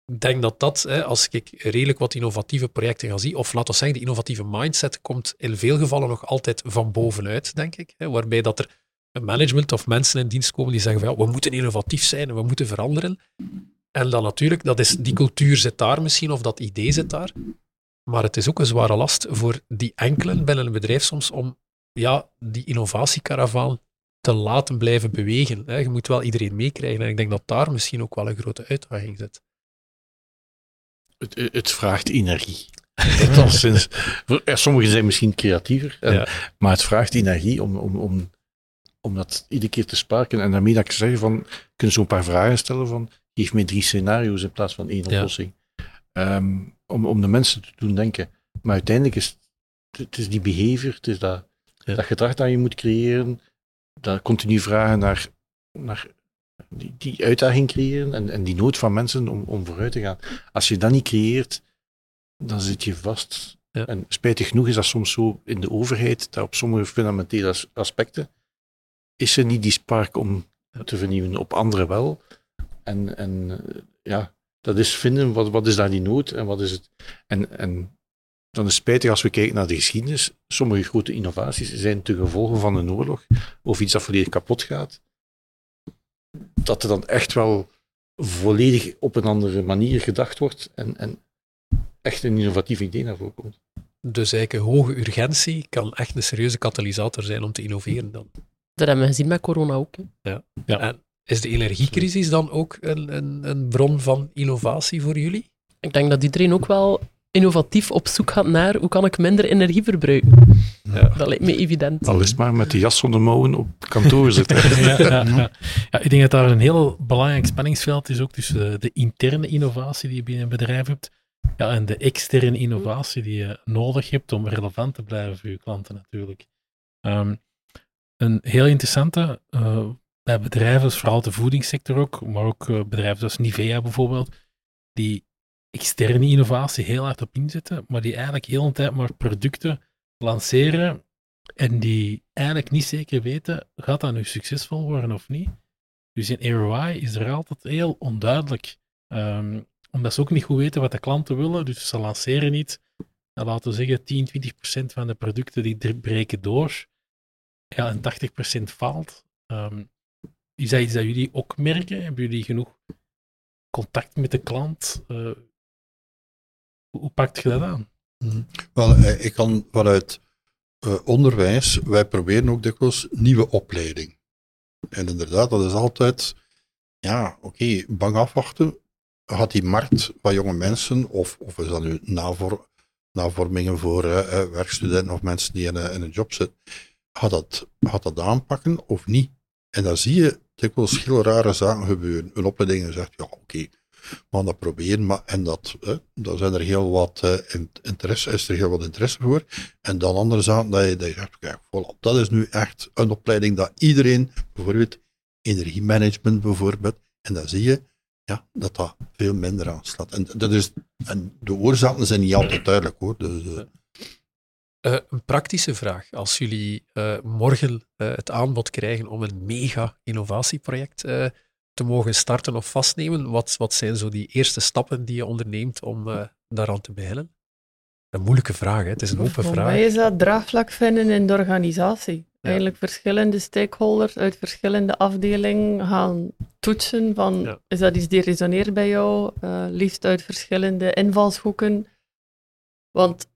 Ik denk dat dat, hè, als ik redelijk wat innovatieve projecten ga zien, of laten we zeggen, de innovatieve mindset komt in veel gevallen nog altijd van bovenuit, denk ik. Hè, waarbij dat er een management of mensen in dienst komen die zeggen van ja, we moeten innovatief zijn en we moeten veranderen. En dan natuurlijk, dat is, die cultuur zit daar misschien, of dat idee zit daar. Maar het is ook een zware last voor die enkelen binnen een bedrijf soms om ja, die innovatiecaravaan te laten blijven bewegen. Je moet wel iedereen meekrijgen. En ik denk dat daar misschien ook wel een grote uitdaging zit. Het, het vraagt energie. Sommigen zijn misschien creatiever, en- Ja. maar het vraagt energie om, om, om, om dat iedere keer te sparken. En daarmee dat ik zeg van, kun je zo'n paar vragen stellen van, geef mij drie scenario's in plaats van één Ja. oplossing. Ehm, om, om de mensen te doen denken. Maar uiteindelijk is het, het is die behavior, het is dat, Ja. dat gedrag dat je moet creëren, dat continu vragen naar, naar die, die uitdaging creëren en, en die nood van mensen om, om vooruit te gaan. Als je dat niet creëert, dan zit je vast. Ja. En spijtig genoeg is dat soms zo in de overheid, dat op sommige fundamentele as- aspecten is er niet die spark om te vernieuwen, op andere wel. En, en eh, ja, dat is vinden, wat, wat is daar die nood en wat is het. En, en dan is het spijtig als we kijken naar de geschiedenis. Sommige grote innovaties zijn te gevolgen van een oorlog of iets dat volledig kapot gaat. Dat er dan echt wel volledig op een andere manier gedacht wordt en, en echt een innovatief idee naar voren komt. Dus eigenlijk een hoge urgentie kan echt een serieuze katalysator zijn om te innoveren dan. Dat hebben we gezien met corona ook. hè. Ja. En is de energiecrisis dan ook een, een, een bron van innovatie voor jullie? Ik denk dat iedereen ook wel innovatief op zoek gaat naar hoe kan ik minder energie verbruiken. Ja. Dat lijkt me evident. Al is het maar met de jas zonder mouwen op kantoor zitten. *laughs* ja, ja, ja. ja, ik denk dat daar een heel belangrijk spanningsveld is ook tussen de, de interne innovatie die je binnen een bedrijf hebt ja, en de externe innovatie die je nodig hebt om relevant te blijven voor je klanten natuurlijk. Ehm, een heel interessante, eh, bij bedrijven, dus vooral de voedingssector ook, maar ook eh, bedrijven zoals Nivea bijvoorbeeld, die externe innovatie heel hard op inzetten, maar die eigenlijk heel een tijd maar producten lanceren en die eigenlijk niet zeker weten, gaat dat nu succesvol worden of niet? Dus in ROI is er altijd heel onduidelijk. Ehm, omdat ze ook niet goed weten wat de klanten willen, dus ze lanceren niet. En laten we zeggen, 10, 20 procent van de producten die breken door. Ja, en 80 procent faalt. Ehm, is dat iets dat jullie ook merken? Hebben jullie genoeg contact met de klant? Eh, hoe, pakt je dat aan? Wel, eh, ik kan vanuit eh, onderwijs, wij proberen ook dikwijls nieuwe opleiding. En inderdaad, dat is altijd, ja, oké, bang afwachten. Gaat die markt van jonge mensen, of, of is dat nu navor, navormingen voor eh, werkstudenten of mensen die in een job zitten, gaat dat, gaat dat aanpakken of niet? En dan zie je dikwijls heel rare zaken gebeuren. Een opleiding zegt, ja, oké, we dat proberen, maar en dat, eh, daar zijn er heel wat eh, in- interesse, is er heel wat interesse voor. En dan andere zaken dat je, dat zegt, kijk, dat is nu echt een opleiding dat iedereen, bijvoorbeeld energiemanagement bijvoorbeeld, en dan zie je ja, dat dat veel minder aanslaat. En, dat is, en de oorzaken zijn niet altijd duidelijk hoor. Dus, eh, Eh, een praktische vraag. Als jullie morgen het aanbod krijgen om een mega innovatieproject te mogen starten of vastnemen, wat, wat zijn zo die eerste stappen die je onderneemt om eh, daaraan te beginnen? Een moeilijke vraag, hè? het is een open Voor vraag. mij is dat draagvlak vinden in de organisatie. Eigenlijk verschillende stakeholders uit verschillende afdelingen gaan toetsen van Ja. is dat iets die resoneert bij jou, Eh, liefst uit verschillende invalshoeken. Want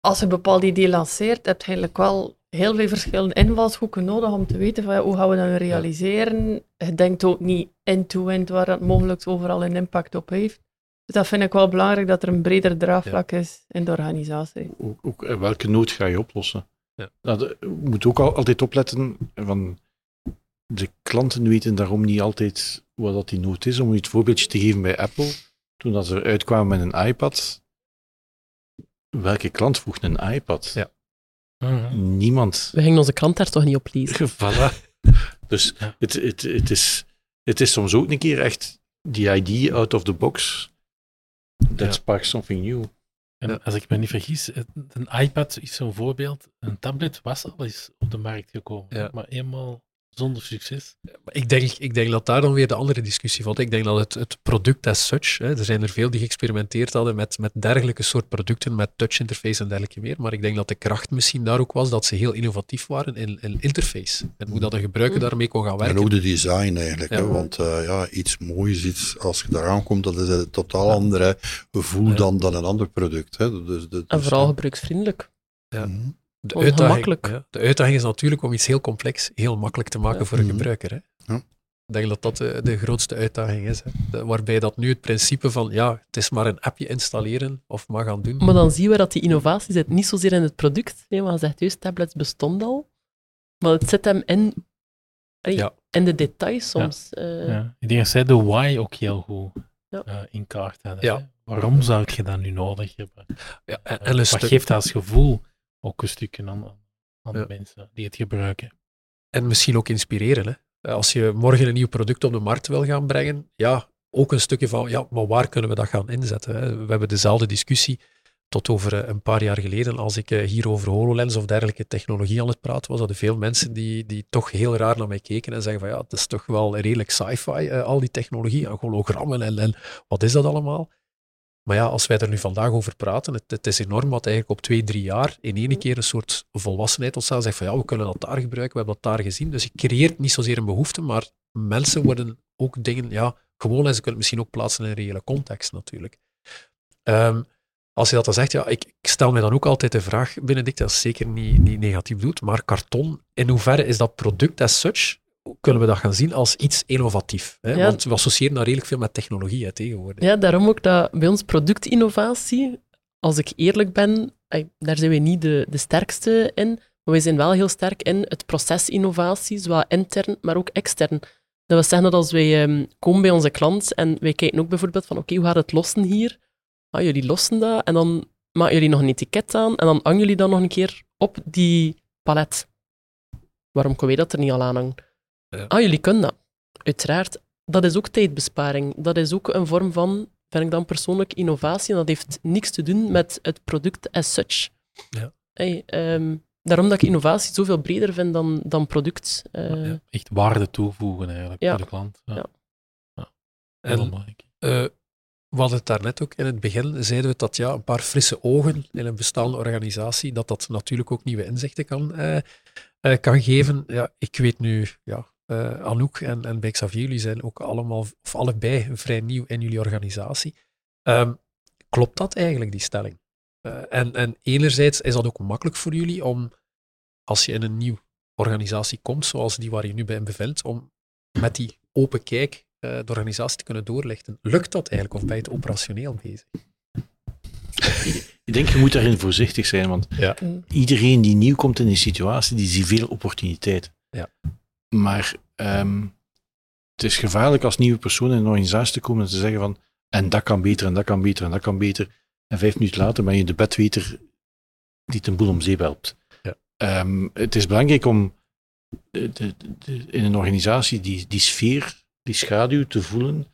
als je een bepaald idee lanceert, heb je eigenlijk wel heel veel verschillende invalshoeken nodig om te weten van ja, hoe gaan we dat nu realiseren. Je denkt ook niet end-to-end waar dat mogelijk overal een impact op heeft. Dus dat vind ik wel belangrijk, dat er een breder draagvlak is in de organisatie. ook, ook, eh, welke nood ga je oplossen? Ja. Nou, de- je moet ook al, altijd opletten van de klanten weten daarom niet altijd wat dat die nood is. Om je het voorbeeldje te geven bij Apple, toen dat ze eruit kwamen met een iPad, welke klant vroeg een iPad? Ja. Mhm. Niemand. We gingen onze krant daar toch niet op lezen. *laughs* Voilà. Dus Ja. het, het, het, is, het is soms ook een keer echt die idea out of the box that Ja. sparks something new. En Ja. als ik me niet vergis, het- een iPad is zo'n voorbeeld. Een tablet was al eens op de markt gekomen, Ja. maar eenmaal zonder succes. Maar Ik denk, ik denk dat daar dan weer de andere discussie valt. Ik denk dat het, het product as such, hè, er zijn er veel die geëxperimenteerd hadden met, met dergelijke soort producten, met touch interface en dergelijke meer. Maar ik denk dat de kracht misschien daar ook was dat ze heel innovatief waren in, in interface. En hoe dat een gebruiker daarmee kon gaan werken. en ook de design eigenlijk. Ja. Hè, want eh, ja, iets moois, iets, als je daaraan komt, dat is een totaal andere gevoel Ja. dan, dan een ander product. Hè. Dus, dus, En vooral gebruiksvriendelijk. Ja. Mhm. De Gewoon uitdaging, ja, de uitdaging is natuurlijk om iets heel complex heel makkelijk te maken Ja. voor een Mhm. gebruiker. Hè. Ja. Ik denk dat dat de, de grootste uitdaging is. Hè. De- waarbij dat nu het principe van, ja, het is maar een appje installeren of maar gaan doen. Maar dan zien we dat die innovatie zit niet zozeer in het product. Nee, maar je zegt juist, tablets bestonden al. Maar het zit hem in, allee, Ja. in de details soms. Eh, Ja. Ik denk dat zij de why ook heel goed Ja. eh, in kaart hadden. Hè. Waarom zou je dat nu nodig hebben? Ja, en, Eh, en een wat stuk- geeft dat als gevoel ook een stukje aan, aan Ja. de mensen die het gebruiken? En misschien ook inspireren. Hè. Eh, Als je morgen een nieuw product op de markt wil gaan brengen, ja, ook een stukje van, ja, maar waar kunnen we dat gaan inzetten? Hè? We hebben dezelfde discussie tot over eh, een paar jaar geleden, als ik eh, hier over HoloLens of dergelijke technologie aan het praten was, hadden veel mensen die, die toch heel raar naar mij keken en zeggen van, ja, het is toch wel redelijk sci-fi, eh, al die technologie, en hologrammen en, en wat is dat allemaal? Maar ja, als wij er nu vandaag over praten, het, het is enorm wat eigenlijk op twee, drie jaar in één keer een soort volwassenheid ontstaat. Zegt van ja, we kunnen dat daar gebruiken, we hebben dat daar gezien. Dus je creëert niet zozeer een behoefte, maar mensen worden ook dingen, ja, gewoon en ze kunnen het misschien ook plaatsen in een reële context natuurlijk. Ehm, als je dat dan zegt, ja, ik, ik stel me dan ook altijd de vraag, Benedict, dat is zeker niet, niet negatief doet, maar karton, in hoeverre is dat product as such, kunnen we dat gaan zien als iets innovatief? Hè? Ja. Want we associëren dat redelijk veel met technologie hè, tegenwoordig. Ja, daarom ook dat bij ons productinnovatie, als ik eerlijk ben, daar zijn we niet de, de sterkste in, maar we zijn wel heel sterk in het procesinnovatie, zowel intern, maar ook extern. Dat wil zeggen dat als wij ehm, komen bij onze klant en wij kijken ook bijvoorbeeld van oké, hoe gaat het lossen hier? Ah, jullie lossen dat en dan maken jullie nog een etiket aan en dan hangen jullie dat nog een keer op die palet. Waarom kunnen wij dat er niet al aan hangen? Ja. Ah, jullie kunnen dat. Uiteraard, dat is ook tijdbesparing. Dat is ook een vorm van, vind ik dan persoonlijk, innovatie. En dat heeft niks te doen met het product as such. Ja. Hey, ehm, daarom dat ik innovatie zoveel breder vind dan, dan product. Eh, Ja, echt waarde toevoegen eigenlijk Ja. voor de klant. Ja. Ja. Ja. Heel En belangrijk. eh, we hadden het daarnet ook in het begin, zeiden we dat ja, een paar frisse ogen in een bestaande organisatie, dat dat natuurlijk ook nieuwe inzichten kan, eh, kan geven. Ja, ik weet nu, ja, eh, Anouk en, en bij Xavier, jullie zijn ook allemaal, of allebei vrij nieuw in jullie organisatie. Ehm, klopt dat eigenlijk, die stelling? Eh, en, en enerzijds is dat ook makkelijk voor jullie om, als je in een nieuwe organisatie komt, zoals die waar je nu bij in bevindt, om met die open kijk eh, de organisatie te kunnen doorlichten. Lukt dat eigenlijk of ben je het operationeel bezig? Ik denk, je moet daarin voorzichtig zijn, want Ja. Mm. iedereen die nieuw komt in die situatie, die ziet veel opportuniteiten. Ja. Maar ehm, het is gevaarlijk als nieuwe persoon in een organisatie te komen en te zeggen van en dat kan beter, en dat kan beter, en dat kan beter. En vijf minuten later ben je de bedweter die ten boel om zeep helpt. Ja. Ehm, het is belangrijk om de, de, de- in een organisatie die, die sfeer, die schaduw te voelen,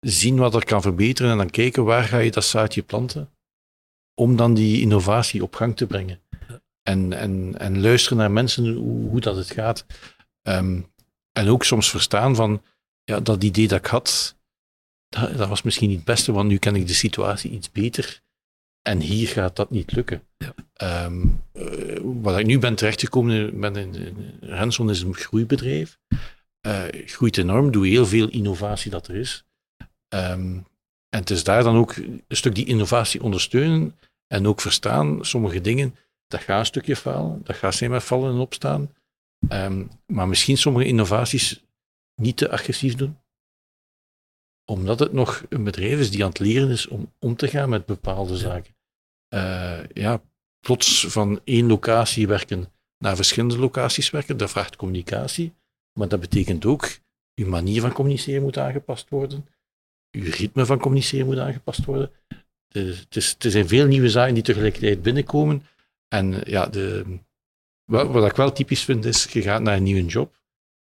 zien wat er kan verbeteren en dan kijken waar ga je dat zaadje planten om dan die innovatie op gang te brengen. En, en, en luisteren naar mensen hoe, hoe dat het gaat. Ehm, en ook soms verstaan van, ja, dat idee dat ik had, dat, dat was misschien niet het beste, want nu ken ik de situatie iets beter. En hier gaat dat niet lukken. Ja. Ehm, eh, wat ik nu ben terechtgekomen, ben in, in Renson is een groeibedrijf. Eh, groeit enorm, doe heel veel innovatie dat er is. Ehm, en het is daar dan ook een stuk die innovatie ondersteunen en ook verstaan, sommige dingen, dat gaat een stukje falen, dat gaat zijn met vallen en opstaan. Ehm, maar misschien sommige innovaties niet te agressief doen. Omdat het nog een bedrijf is die aan het leren is om om te gaan met bepaalde zaken. Eh, ja, plots van één locatie werken naar verschillende locaties werken, dat vraagt communicatie. Maar dat betekent ook, uw manier van communiceren moet aangepast worden. Uw ritme van communiceren moet aangepast worden. Er zijn veel nieuwe zaken die tegelijkertijd binnenkomen. En ja, de, wat, wat ik wel typisch vind is, je gaat naar een nieuwe job.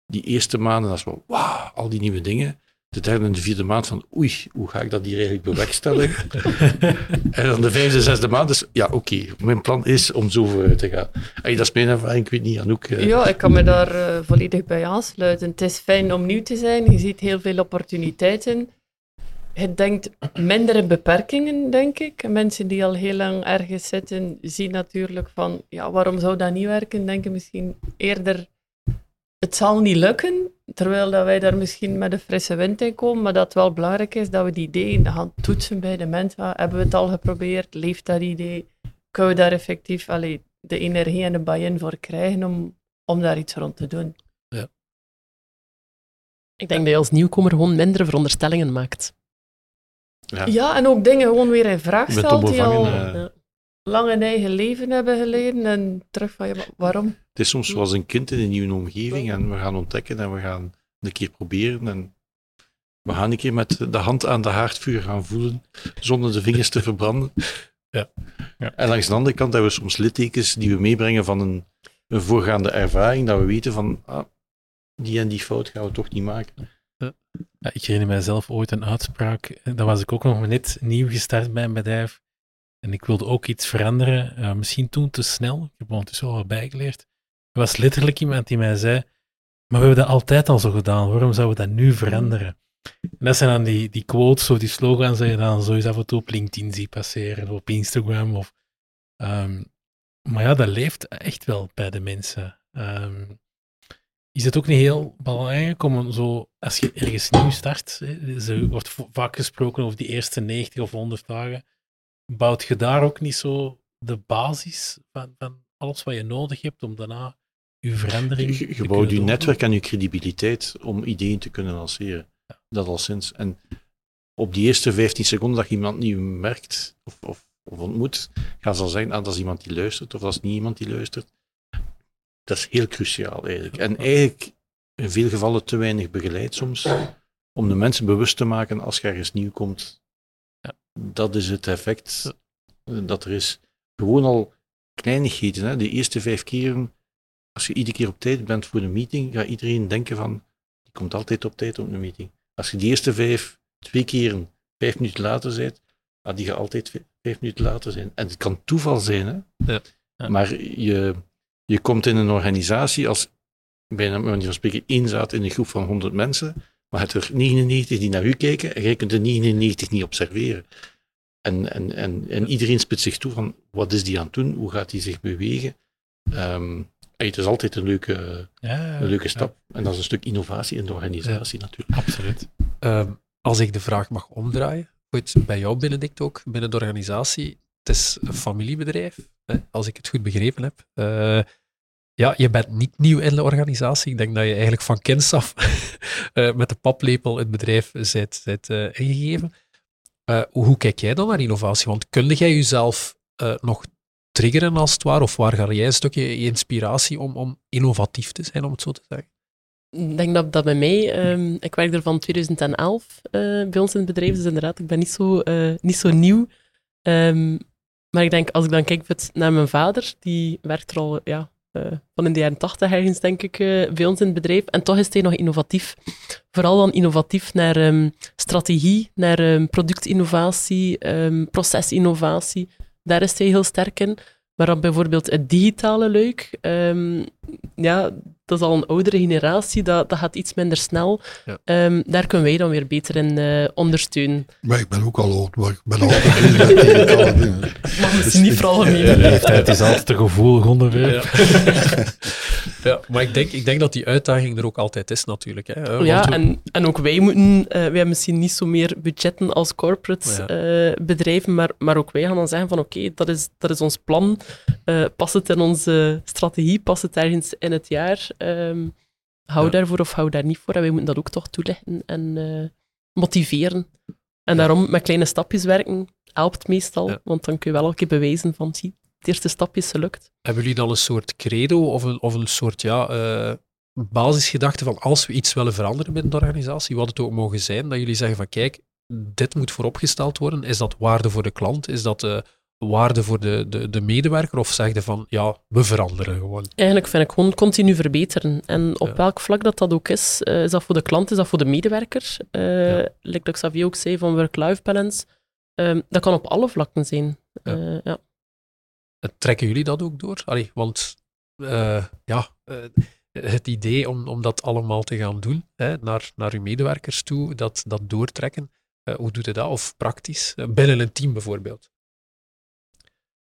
Die eerste maanden, dat is wel, wauw, al die nieuwe dingen. De derde en de vierde maand van, oei, hoe ga ik dat hier eigenlijk bewerkstelligen? *laughs* en dan de vijfde, zesde maand is, ja, oké, mijn plan is om zo vooruit te gaan. Ey, dat is mijn ervaring, ik weet niet, Anouk. eh, Ja, ik kan me daar eh, volledig bij aansluiten. Het is fijn om nieuw te zijn. Je ziet heel veel opportuniteiten. Je denkt minder in beperkingen, denk ik. Mensen die al heel lang ergens zitten, zien natuurlijk van, ja, waarom zou dat niet werken? Denken misschien eerder, het zal niet lukken. Terwijl dat wij daar misschien met een frisse wind in komen. Maar dat het wel belangrijk is dat we die ideeën gaan toetsen bij de mensen. Hebben we het al geprobeerd? Leeft dat idee? Kunnen we daar effectief allee, de energie en de buy-in voor krijgen om, om daar iets rond te doen? Ik denk dat je als nieuwkomer gewoon minder veronderstellingen maakt. Ja. Ja, en ook dingen gewoon weer in vraag Je stelt die al. Ja. lang een eigen leven hebben geleden en terug van, ja, maar waarom? Het is soms zoals een kind in een nieuwe omgeving en we gaan ontdekken en we gaan een keer proberen en we gaan een keer met de hand aan de haardvuur gaan voelen zonder de vingers te verbranden. Ja. Ja. En langs de andere kant hebben we soms littekens die we meebrengen van een, een voorgaande ervaring, dat we weten van ah, die en die fout gaan we toch niet maken. Ik herinner mijzelf ooit een uitspraak. eh, Dan was ik ook nog net nieuw gestart bij een bedrijf. En ik wilde ook iets veranderen. eh, misschien toen te snel. Ik heb er ondertussen al wat bijgeleerd. Er was letterlijk iemand die mij zei: Maar we hebben dat altijd al zo gedaan. Waarom zouden we dat nu veranderen? En dat zijn dan die, die quotes of die slogans die je dan sowieso af en toe op LinkedIn ziet passeren, of op Instagram. Of, ehm, maar ja, dat leeft echt wel bij de mensen. Ehm, is het ook niet heel belangrijk om zo, als je ergens nieuw start, er wordt vaak gesproken over die eerste 90 of 100 dagen, bouwt je daar ook niet zo de basis van, van alles wat je nodig hebt om daarna je verandering Je, te je bouwt je netwerk en je credibiliteit om ideeën te kunnen lanceren. Dat al sinds. En op die eerste 15 seconden dat je iemand nieuw merkt of, of, of ontmoet, gaan ze al zeggen, ah, dat is iemand die luistert of dat is niet iemand die luistert. Dat is heel cruciaal eigenlijk. En eigenlijk in veel gevallen te weinig begeleid soms om de mensen bewust te maken als je ergens nieuw komt. Dat is het effect dat er is. Gewoon al kleinigheden. Hè. De eerste vijf keren als je iedere keer op tijd bent voor een meeting, gaat iedereen denken van, die komt altijd op tijd op een meeting. Als je die eerste vijf, twee keren, vijf minuten later bent, ah, die gaat altijd vijf, vijf minuten later zijn. En het kan toeval zijn, hè. Ja. Ja. Maar je, je komt in een organisatie als, bijna manier van spreken, één zaad in een groep van 100 mensen, maar het er 99 die naar u kijken en jij kunt de 99 niet observeren. En, en, en, en iedereen spit zich toe van, wat is die aan het doen? Hoe gaat hij zich bewegen? Ehm, het is altijd een leuke, Ja, een leuke ja, stap. En dat is een stuk innovatie in de organisatie natuurlijk. absoluut. Ehm, als ik de vraag mag omdraaien, goed, bij jou Benedict ook, binnen de organisatie, het is een familiebedrijf, hè, als ik het goed begrepen heb. Eh, ja, je bent niet nieuw in de organisatie. Ik denk dat je eigenlijk van kinds af *laughs* eh, met de paplepel het bedrijf bent, bent eh, ingegeven. Eh, hoe kijk jij dan naar innovatie? Want kun jij jezelf nog triggeren als het ware? Of waar ga jij een stukje inspiratie om, om innovatief te zijn, om het zo te zeggen? Ik denk dat dat bij mij, ehm, ik werk er van 2011 eh, bij ons in het bedrijf, dus inderdaad, ik ben niet zo, niet zo nieuw. Ehm, maar ik denk, als ik dan kijk naar mijn vader, die werkt er al ja, van in de jaren 80 ergens, denk ik, eh, bij ons in het bedrijf. En toch is hij nog innovatief. Vooral dan innovatief naar ehm, strategie, naar ehm, productinnovatie, ehm, procesinnovatie. Daar is hij heel sterk in. Maar dan bijvoorbeeld het digitale ehm, ja, dat is al een oudere generatie, dat, dat gaat iets minder snel. Ja. Ehm, daar kunnen wij dan weer beter in eh, ondersteunen. Maar ik ben ook al oud, maar ik ben dingen. *laughs* Maar misschien niet vooral De leeftijd is altijd een gevoelig onderwerp. *laughs* Ja, maar ik denk, ik denk dat die uitdaging er ook altijd is, natuurlijk. Hè. Ja, we- en, en ook wij moeten, eh, wij hebben misschien niet zo meer budgetten als corporate Ja. eh, bedrijven, maar, maar ook wij gaan dan zeggen van oké, dat, is, dat is ons plan, Eh past het in onze strategie, past het ergens in het jaar, Ehm, hou Ja. daarvoor of hou daar niet voor, en wij moeten dat ook toch toelichten en eh, motiveren. En daarom met kleine stapjes werken helpt meestal, Ja. want dan kun je wel elke keer bewijzen van zie, het eerste stapje is gelukt. Hebben jullie dan een soort credo of een, of een soort ja, eh, basisgedachte van als we iets willen veranderen binnen de organisatie, wat het ook mogen zijn, dat jullie zeggen van kijk, dit moet vooropgesteld worden. Is dat waarde voor de klant? Is dat eh, waarde voor de, de, de medewerker? Of zeg je van ja, we veranderen gewoon? Eigenlijk vind ik gewoon continu verbeteren. En op Ja. welk vlak dat dat ook is, eh, is dat voor de klant, is dat voor de medewerker. Eh Ja. Like dat Xavier ook zei van work-life balance. Ehm, dat kan op alle vlakken zijn. Ja. Eh, ja. Trekken jullie dat ook door? Allee, want ja, het idee om, om dat allemaal te gaan doen, hè, naar, naar uw medewerkers toe, dat, dat doortrekken, hoe doet je dat? Of praktisch? Binnen een team bijvoorbeeld.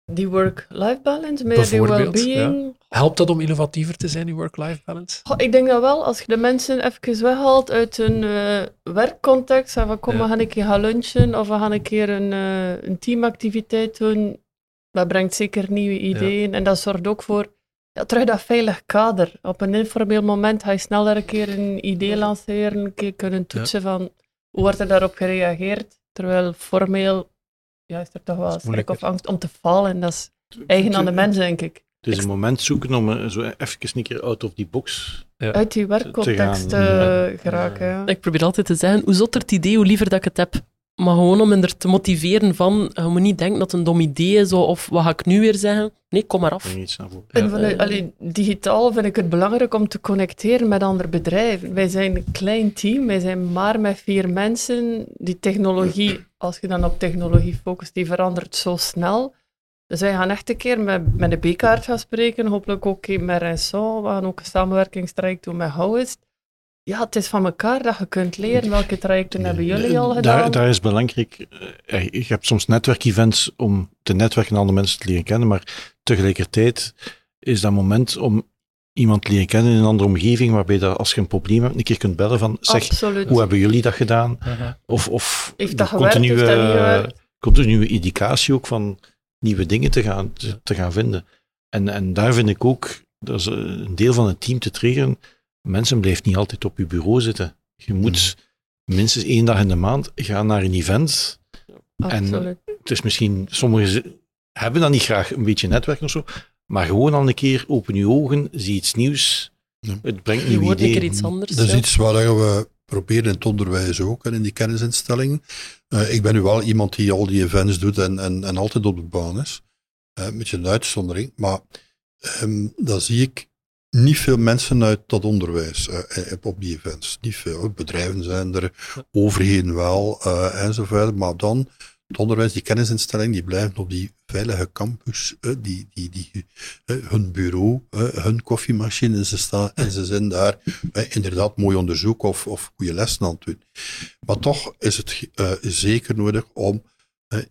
Die work-life balance, meer die well-being. Helpt dat om innovatiever te zijn, die work-life balance? Goh, ik denk dat wel, als je de mensen even weghaalt uit hun eh, werkcontext, en van kom, Ja. we gaan een keer gaan lunchen, of we gaan een keer een, eh, een teamactiviteit doen, dat brengt zeker nieuwe ideeën. En dat zorgt ook voor ja, terug dat veilig kader. Op een informeel moment ga je sneller een keer een idee lanceren, een keer kunnen toetsen van hoe wordt er daarop gereageerd. Terwijl formeel ja, is er toch wel schrik of angst om te falen. Dat is eigen aan de mens, denk ik. Het is een moment zoeken om eh, zo even een keer out of die box. Uit die werkcontext gaan, eh, ja. geraken. Ja. Ik probeer altijd te zeggen, hoe zotter het idee, hoe liever dat ik het heb. Maar gewoon om hen er te motiveren van, je moet niet denken dat het een dom idee is, of wat ga ik nu weer zeggen? Nee, kom maar af. En vanuit, allee, digitaal vind ik het belangrijk om te connecteren met andere bedrijven. Wij zijn een klein team, wij zijn maar met vier mensen. Die technologie, *clears throat* als je dan op technologie focust, die verandert zo snel. Dus wij gaan echt een keer met, met de B-kaart gaan spreken, hopelijk ook een keer met Renson. We gaan ook een samenwerkingstraject doen met Houwist. Ja, het is van elkaar dat je kunt leren. Welke trajecten hebben jullie al gedaan? Daar, daar is belangrijk, eh, je hebt soms netwerkevents om te netwerken en andere mensen te leren kennen, maar tegelijkertijd is dat moment om iemand te leren kennen in een andere omgeving, waarbij dat als je een probleem hebt, een keer kunt bellen van, zeg, Absoluut. hoe hebben jullie dat gedaan? Uh-huh. Of, of Heeft dat gewerkt, heeft dat niet gewerkt? continue educatie ook van nieuwe dingen te gaan, te, te gaan vinden. En, en daar vind ik ook, dat is eh, een deel van het team te triggeren, mensen blijven niet altijd op je bureau zitten. Je moet minstens één dag in de maand gaan naar een event. Absoluut. Het is misschien, sommigen hebben dat niet graag, een beetje netwerken of zo, maar gewoon al een keer open je ogen, zie iets nieuws, Ja. het brengt nieuwe hoort een keer ideeën. iets anders. Dat is ja. iets wat we proberen in het onderwijs ook en in die kennisinstellingen. Eh, ik ben nu wel iemand die al die events doet en, en, en altijd op de baan is. Eh, een beetje een uitzondering. Maar ehm dan zie ik niet veel mensen uit dat onderwijs eh, eh, op die events. Niet veel. Bedrijven zijn er, overheden wel eh, enzovoort. Maar dan het onderwijs, die kennisinstellingen, die blijven op die veilige campus, die, die, die, hun bureau, hun koffiemachine, ze, staan, en ze zijn daar inderdaad mooi onderzoek of, of goede lessen aan het doen. Maar toch is het zeker nodig om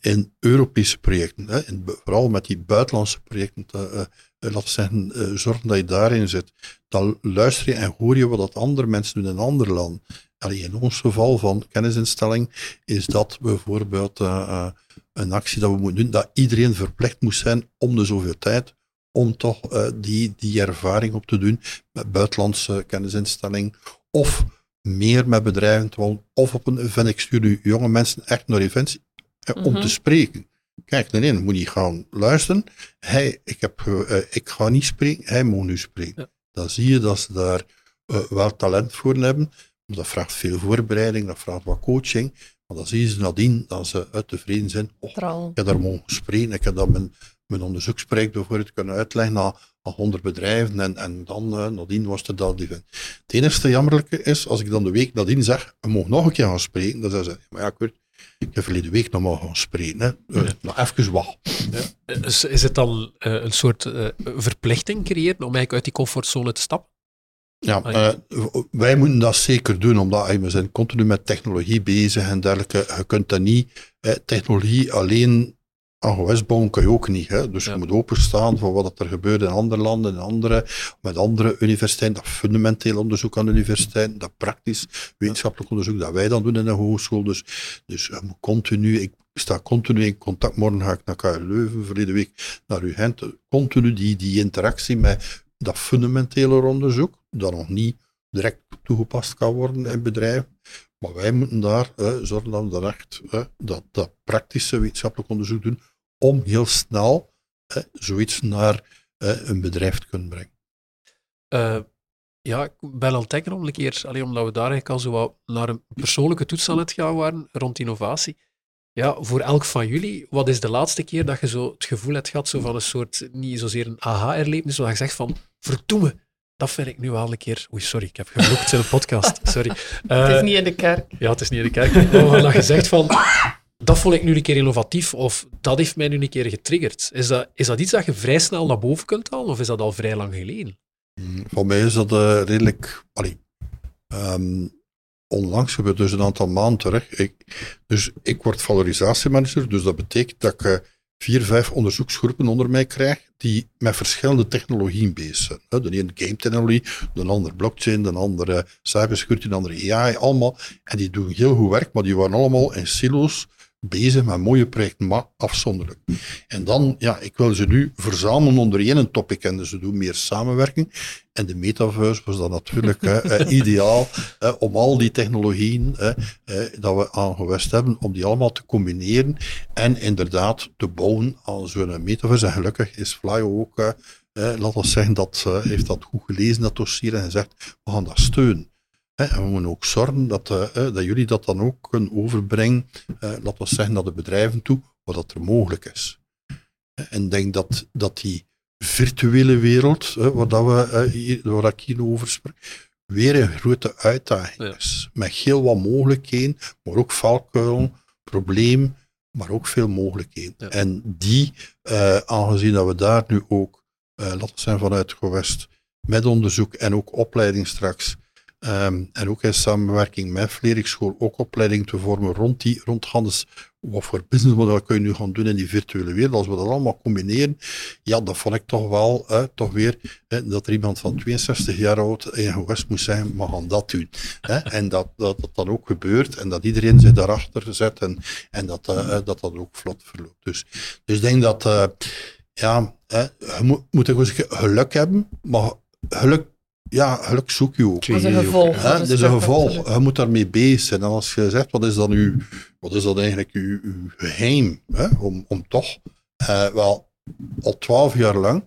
in Europese projecten, hè, vooral met die buitenlandse projecten, te, eh, eh, laten we zeggen, eh, zorgen dat je daarin zit. Dan luister je en hoor je wat dat andere mensen doen in andere landen. Allee, in ons geval van kennisinstelling is dat bijvoorbeeld eh, eh, een actie dat we moeten doen, dat iedereen verplicht moest zijn om de zoveel tijd om toch eh, die, die ervaring op te doen met buitenlandse kennisinstelling of meer met bedrijven, te doen, of op een event. Ik stuur nu jonge mensen echt naar events eh, om Mhm. te spreken. Kijk, nee, moet niet gaan luisteren. Hij, ik, heb, ge- eh, ik ga niet spreken, hij moet nu spreken. Ja. Dan zie je dat ze daar eh, wel talent voor hebben. Maar dat vraagt veel voorbereiding, dat vraagt wat coaching. Maar dan zie je ze nadien dat ze uit tevreden zijn. Oh, ik heb daar mogen spreken. Ik heb dat mijn, mijn onderzoeksproject bijvoorbeeld kunnen uitleggen naar, naar 100 bedrijven. En, en dan eh, nadien was het dat event. Het enige jammerlijke is, als ik dan de week nadien zeg, je mag nog een keer gaan spreken, dan zeggen ze, maar ja, Kurt, ik heb verleden week nog maar gaan spreken. Hè. Eh, Nou, even wacht. Is, is het dan eh, een soort eh, verplichting creëren om eigenlijk uit die comfortzone te stappen? Ja, Ah, wij moeten dat zeker doen, omdat we zijn continu met technologie bezig en dergelijke. Je kunt dat niet, technologie alleen aan gewest bouwen kan je ook niet. Hè? Dus Ja. je moet openstaan voor wat er gebeurt in andere landen, in andere, met andere universiteiten. Dat fundamenteel onderzoek aan de universiteiten, dat praktisch wetenschappelijk onderzoek dat wij dan doen in de hogeschool. Dus, dus je moet continu, ik sta continu in contact. Morgen ga ik naar KU Leuven, verleden week naar UGent. Continu die, die interactie met dat fundamentele onderzoek, dat nog niet direct toegepast kan worden in bedrijven. Maar wij moeten daar zorgen dat we echt dat, praktische wetenschappelijk onderzoek doen om heel snel zoiets naar een bedrijf te kunnen brengen. Eh, ja, ik ben het denken om een keer, alleen omdat we daar eigenlijk al zo naar een persoonlijke toets aan het gaan waren rond innovatie. Ja, voor elk van jullie, wat is de laatste keer dat je zo het gevoel hebt gehad, zo van een soort, niet zozeer een aha-erlevenis, maar dat je zegt van, verdomme, dat vind ik nu wel een keer... Oei, sorry, ik heb gevloekt in een podcast, *laughs* sorry. Het Eh, is niet in de kerk. Ja, het is niet in de kerk. Maar dat je zegt van, dat vond ik nu een keer innovatief, of dat heeft mij nu een keer getriggerd. Is dat, is dat iets dat je vrij snel naar boven kunt halen, of is dat al vrij lang geleden? Mm, Voor mij is dat eh, redelijk. Allee, ehm, onlangs gebeurd, dus een aantal maanden terug. Ik, dus ik word valorisatiemanager, dus dat betekent dat ik eh, vier, vijf onderzoeksgroepen onder mij krijg die met verschillende technologieën bezig zijn. De ene game technologie, de andere blockchain, de andere cybersecurity, de andere AI, allemaal. En die doen heel goed werk, maar die waren allemaal in silo's bezig met mooie projecten, maar afzonderlijk. En dan, ja, ik wil ze nu verzamelen onder één topic en ze doen meer samenwerking. En de metaverse was dan natuurlijk eh, *laughs* ideaal om al die technologieën eh, dat we aangewest hebben, om die allemaal te combineren en inderdaad te bouwen aan zo'n metaverse. En gelukkig is Fly ook, laten we zeggen, dat eh, heeft dat goed gelezen, dat dossier, en gezegd, we gaan dat steunen. En we moeten ook zorgen dat, eh, eh, dat jullie dat dan ook kunnen overbrengen, eh, laten we zeggen, naar de bedrijven toe, wat dat er mogelijk is. En ik denk dat, dat die virtuele wereld, hè, waar, dat we, hier, waar ik hier over spreek, weer een grote uitdaging Ja. is. Met heel wat mogelijkheden, maar ook valkuilen, probleem, maar ook veel mogelijkheden. Ja. En die, aangezien dat we daar nu ook, laten we zeggen vanuit gewest, met onderzoek en ook opleiding straks, Ehm, en ook in samenwerking met Vleriksschool ook opleiding te vormen rond, die, rond Hannes. Wat voor businessmodel kun je nu gaan doen in die virtuele wereld? Als we dat allemaal combineren, ja, dan vond ik toch wel, toch weer, dat er iemand van 62 jaar oud in gewest moest zijn, we gaan dat doen. En dat, dat dat dan ook gebeurt en dat iedereen zich daarachter zet en, en dat, eh, dat dat ook vlot verloopt. Dus, dus ik denk dat, uh, ja, je moet, moet eens geluk hebben, maar geluk ja, geluk zoek je ook. Dat is een gevolg. Hè? Dat is een gevolg. Je moet daarmee bezig zijn. En als je zegt, wat is dan uw, wat is dat eigenlijk uw, uw geheim? Hè? Om, om toch, uh, wel, al twaalf jaar lang,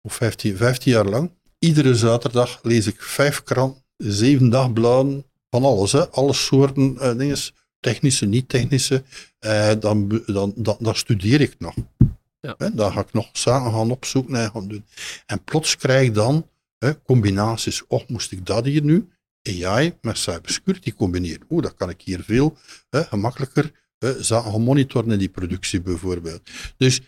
of vijftien, vijftien jaar lang, iedere zaterdag lees ik vijf kranten, zeven dagbladen, van alles. Hè? Alle soorten uh, dingen, technische, niet-technische. Uh, dan, dan, dan, dan studeer ik nog. Ja. Hè? Dan ga ik nog zaken gaan opzoeken en gaan doen. En plots krijg ik dan Hè, combinaties, oh, moest ik dat hier nu? AI met cybersecurity combineren. Oeh, dat kan ik hier veel hè, gemakkelijker hè, zaken monitoren in die productie bijvoorbeeld. Dus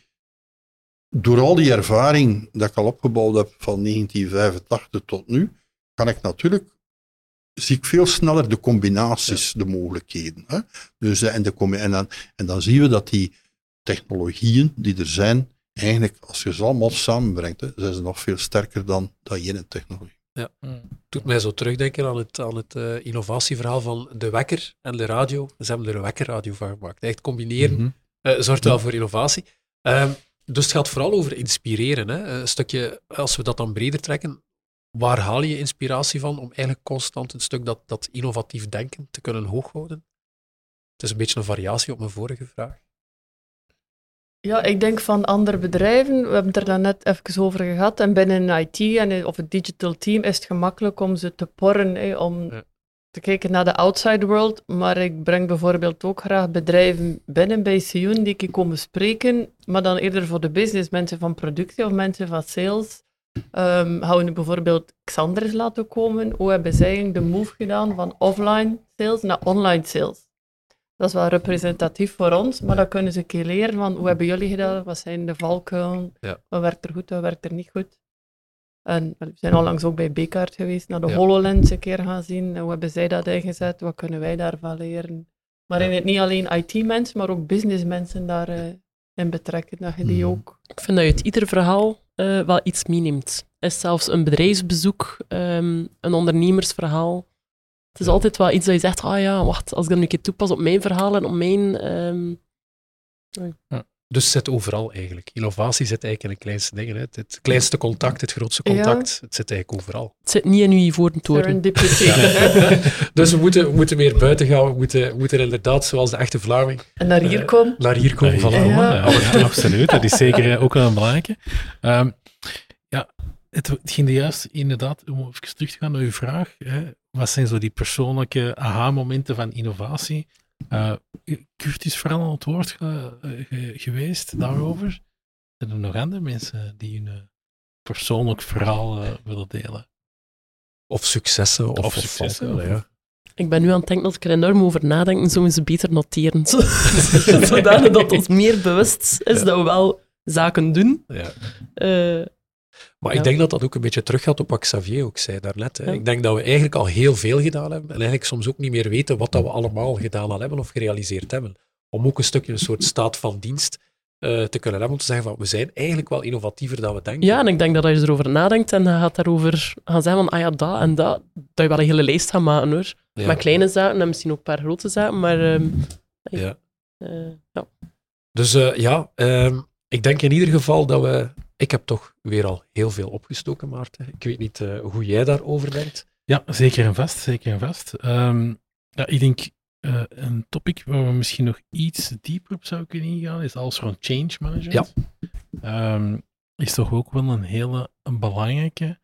door al die ervaring dat ik al opgebouwd heb van 1985 tot nu, kan ik natuurlijk zie ik veel sneller de combinaties, ja. de mogelijkheden. Hè? Dus, en, de, en, dan, en dan zien we dat die technologieën die er zijn, eigenlijk, als je ze allemaal samenbrengt, hè, zijn ze nog veel sterker dan dat ene technologie. Ja, doet mij zo terugdenken aan het, aan het uh, innovatieverhaal van de wekker en de radio. Ze hebben er een wekkerradio van gemaakt. Echt combineren mm -hmm. uh, zorgt wel voor innovatie. Uh, dus het gaat vooral over inspireren. Hè. Een stukje, als we dat dan breder trekken, waar haal je inspiratie van om eigenlijk constant een stuk dat, dat innovatief denken te kunnen hooghouden? Het is een beetje een variatie op mijn vorige vraag. Ja, ik denk van andere bedrijven. We hebben het er dan net even over gehad. En binnen IT en of het digital team is het gemakkelijk om ze te porren, hè, om ja. te kijken naar de outside world. Maar ik breng bijvoorbeeld ook graag bedrijven binnen bij Sion die ik komen spreken, maar dan eerder voor de business, mensen van productie of mensen van sales. Um, gaan we nu bijvoorbeeld Xanders laten komen. Hoe hebben zij de move gedaan van offline sales naar online sales? Dat is wel representatief voor ons, maar dan kunnen ze een keer leren van hoe hebben jullie gedaan, wat zijn de valkuilen, ja. wat werkt er goed, wat werkt er niet goed. En we zijn onlangs ook bij Bekaart geweest, naar de ja. HoloLens een keer gaan zien. En hoe hebben zij dat ingezet, wat kunnen wij daarvan leren. Maar in het niet alleen IT-mensen, maar ook businessmensen daarin uh, betrekken, dat je die ook... Ik vind dat je uit ieder verhaal uh, wel iets meeneemt. Is zelfs een bedrijfsbezoek, um, een ondernemersverhaal, het is altijd wel iets dat je zegt, ah ja, wacht, als ik dat nu een keer toepas op mijn verhaal en op mijn... Um... Ja. Dus het zit overal eigenlijk. Innovatie zit eigenlijk in de kleinste dingen. Hè. Het kleinste contact, het grootste contact, ja. het zit eigenlijk overal. Het zit niet in uw ivoren toren. *laughs* dus we moeten, we moeten meer buiten gaan. We moeten, we moeten inderdaad, zoals de echte Vlaming... En naar hier komen. Uh, naar hier komen, voilà. Ja. Ja, absoluut, dat is zeker ook wel een belangrijke. Um, ja, het, het ging juist inderdaad, om even terug te gaan naar uw vraag, hè, wat zijn zo die persoonlijke aha-momenten van innovatie? Uh, Kurt is vooral aan het woord ge, ge, geweest daarover. Zijn er nog andere mensen die hun uh, persoonlijk verhaal uh, willen delen? Of successen. Of, of successen. Of, ja. Ik ben nu aan het denken dat ik er enorm over nadenken, zo ze beter noteren. *laughs* Zodanig dat ons meer bewust is ja. dat we wel zaken doen. Ja. Maar ja. ik denk dat dat ook een beetje teruggaat op wat Xavier ook zei daarnet. Hè. Ja. Ik denk dat we eigenlijk al heel veel gedaan hebben en eigenlijk soms ook niet meer weten wat dat we allemaal gedaan al hebben of gerealiseerd hebben. Om ook een stukje een soort staat van dienst uh, te kunnen hebben om te zeggen van we zijn eigenlijk wel innovatiever dan we denken. Ja, en ik denk dat als je erover nadenkt en je gaat daarover gaan zeggen van ah ja, dat en dat, dat je wel een hele lijst gaat maken hoor. Ja. Met kleine zaken en misschien ook een paar grote zaken, maar... Um, ja. Uh, ja. Dus uh, ja, um, ik denk in ieder geval dat we ik heb toch weer al heel veel opgestoken, Maarten. Ik weet niet uh, hoe jij daarover denkt. Ja, zeker en vast. Zeker en vast. Um, ja, ik denk uh, een topic waar we misschien nog iets dieper op zouden kunnen ingaan, is alles rond change management. Ja. Um, is toch ook wel een hele een belangrijke,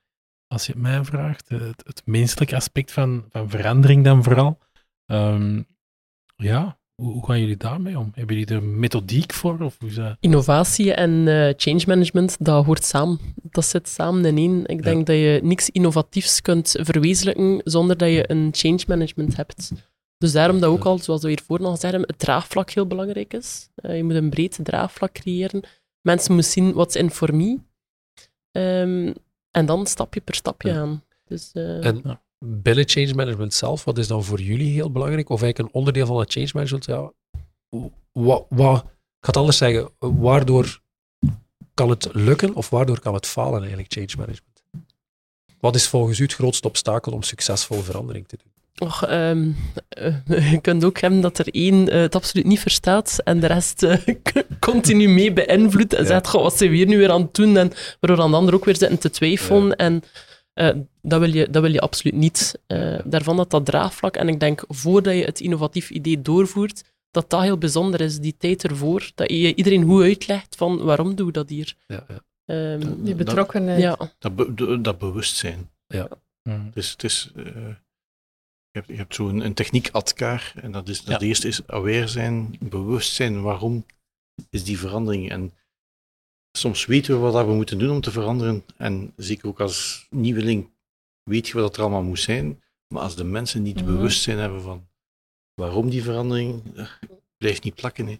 als je het mij vraagt, het, het menselijke aspect van, van verandering dan vooral. Um, ja, hoe gaan jullie daarmee om? Hebben jullie er methodiek voor? Of hoe dat... Innovatie en uh, change management, dat hoort samen. Dat zit samen in één. Ik denk ja. dat je niks innovatiefs kunt verwezenlijken zonder dat je een change management hebt. Dus daarom dat ook al, zoals we hiervoor nog zeiden, het draagvlak heel belangrijk is. Uh, je moet een breed draagvlak creëren. Mensen moeten zien wat for me. Um, en dan stapje per stapje ja. gaan. Dus, uh, en binnen change management zelf, wat is dan voor jullie heel belangrijk? Of eigenlijk een onderdeel van het change management? Ja, wat, wat, ik ga het anders zeggen, waardoor kan het lukken of waardoor kan het falen eigenlijk, change management? Wat is volgens u het grootste obstakel om succesvol verandering te doen? Och, ehm, eh, *laughs* je kunt ook hebben dat er één eh, het absoluut niet verstaat en de rest eh, *laughs* continu mee beïnvloedt en Ja. zegt, goh, wat zijn we hier nu weer aan het doen? En waardoor dan de ander ook weer zitten te twijfelen. En eh, dat, wil je, dat wil je absoluut niet. Eh, daarvan dat dat draagvlak, en ik denk, voordat je het innovatief idee doorvoert, dat dat heel bijzonder is, die tijd ervoor, dat je iedereen goed uitlegt van waarom doen we dat hier. Ja, ja. Ehm, Die betrokkenheid. ja. Dat, be- de- dat bewustzijn. Mm. Het is, het is, eh, je hebt, je hebt zo'n een techniek ADKAR en dat is, dat Ja. eerste is aware zijn, bewust zijn, waarom is die verandering. En soms weten we wat we moeten doen om te veranderen en zeker ook als nieuweling weet je wat er allemaal moet zijn, maar als de mensen niet Mhm. bewustzijn hebben van waarom die verandering, eh, blijft niet plakken. Hè.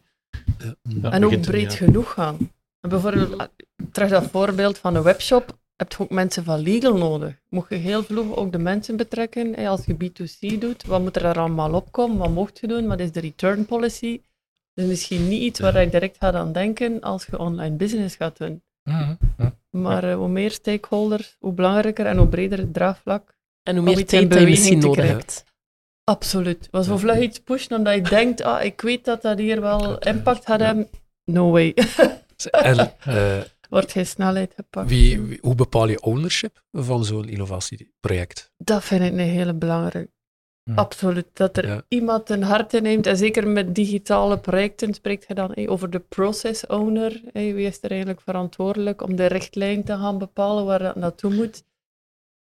Ja. En ook breed genoeg gaan. En Bijvoorbeeld, ah, terug dat voorbeeld van een webshop, heb je ook mensen van legal nodig. Moet je heel vlug ook de mensen betrekken. Als je B2C doet, wat moet er daar allemaal opkomen? Wat mocht je doen? Wat is de return policy? Dat is misschien niet iets waar ik direct ga aan denken als je online business gaat doen. Mm. Maar eh, hoe meer stakeholders, hoe belangrijker en hoe breder het draagvlak. En hoe meer tijd je misschien nodig hebt. Absoluut. Was zo vlug iets pushen omdat je denkt, ah, ik weet dat dat hier wel ja. impact gaat hebben. No way. *laughs* En eh, *laughs* Wordt geen snelheid gepakt. wie, wie- hoe bepaal je ownership van zo'n innovatieproject? Dat vind ik een hele belangrijke. Absoluut. Dat er Ja. iemand een hart in neemt. En zeker met digitale projecten spreekt je dan hey, over de process owner. Hey, wie is er eigenlijk verantwoordelijk om de richtlijn te gaan bepalen waar dat naartoe moet?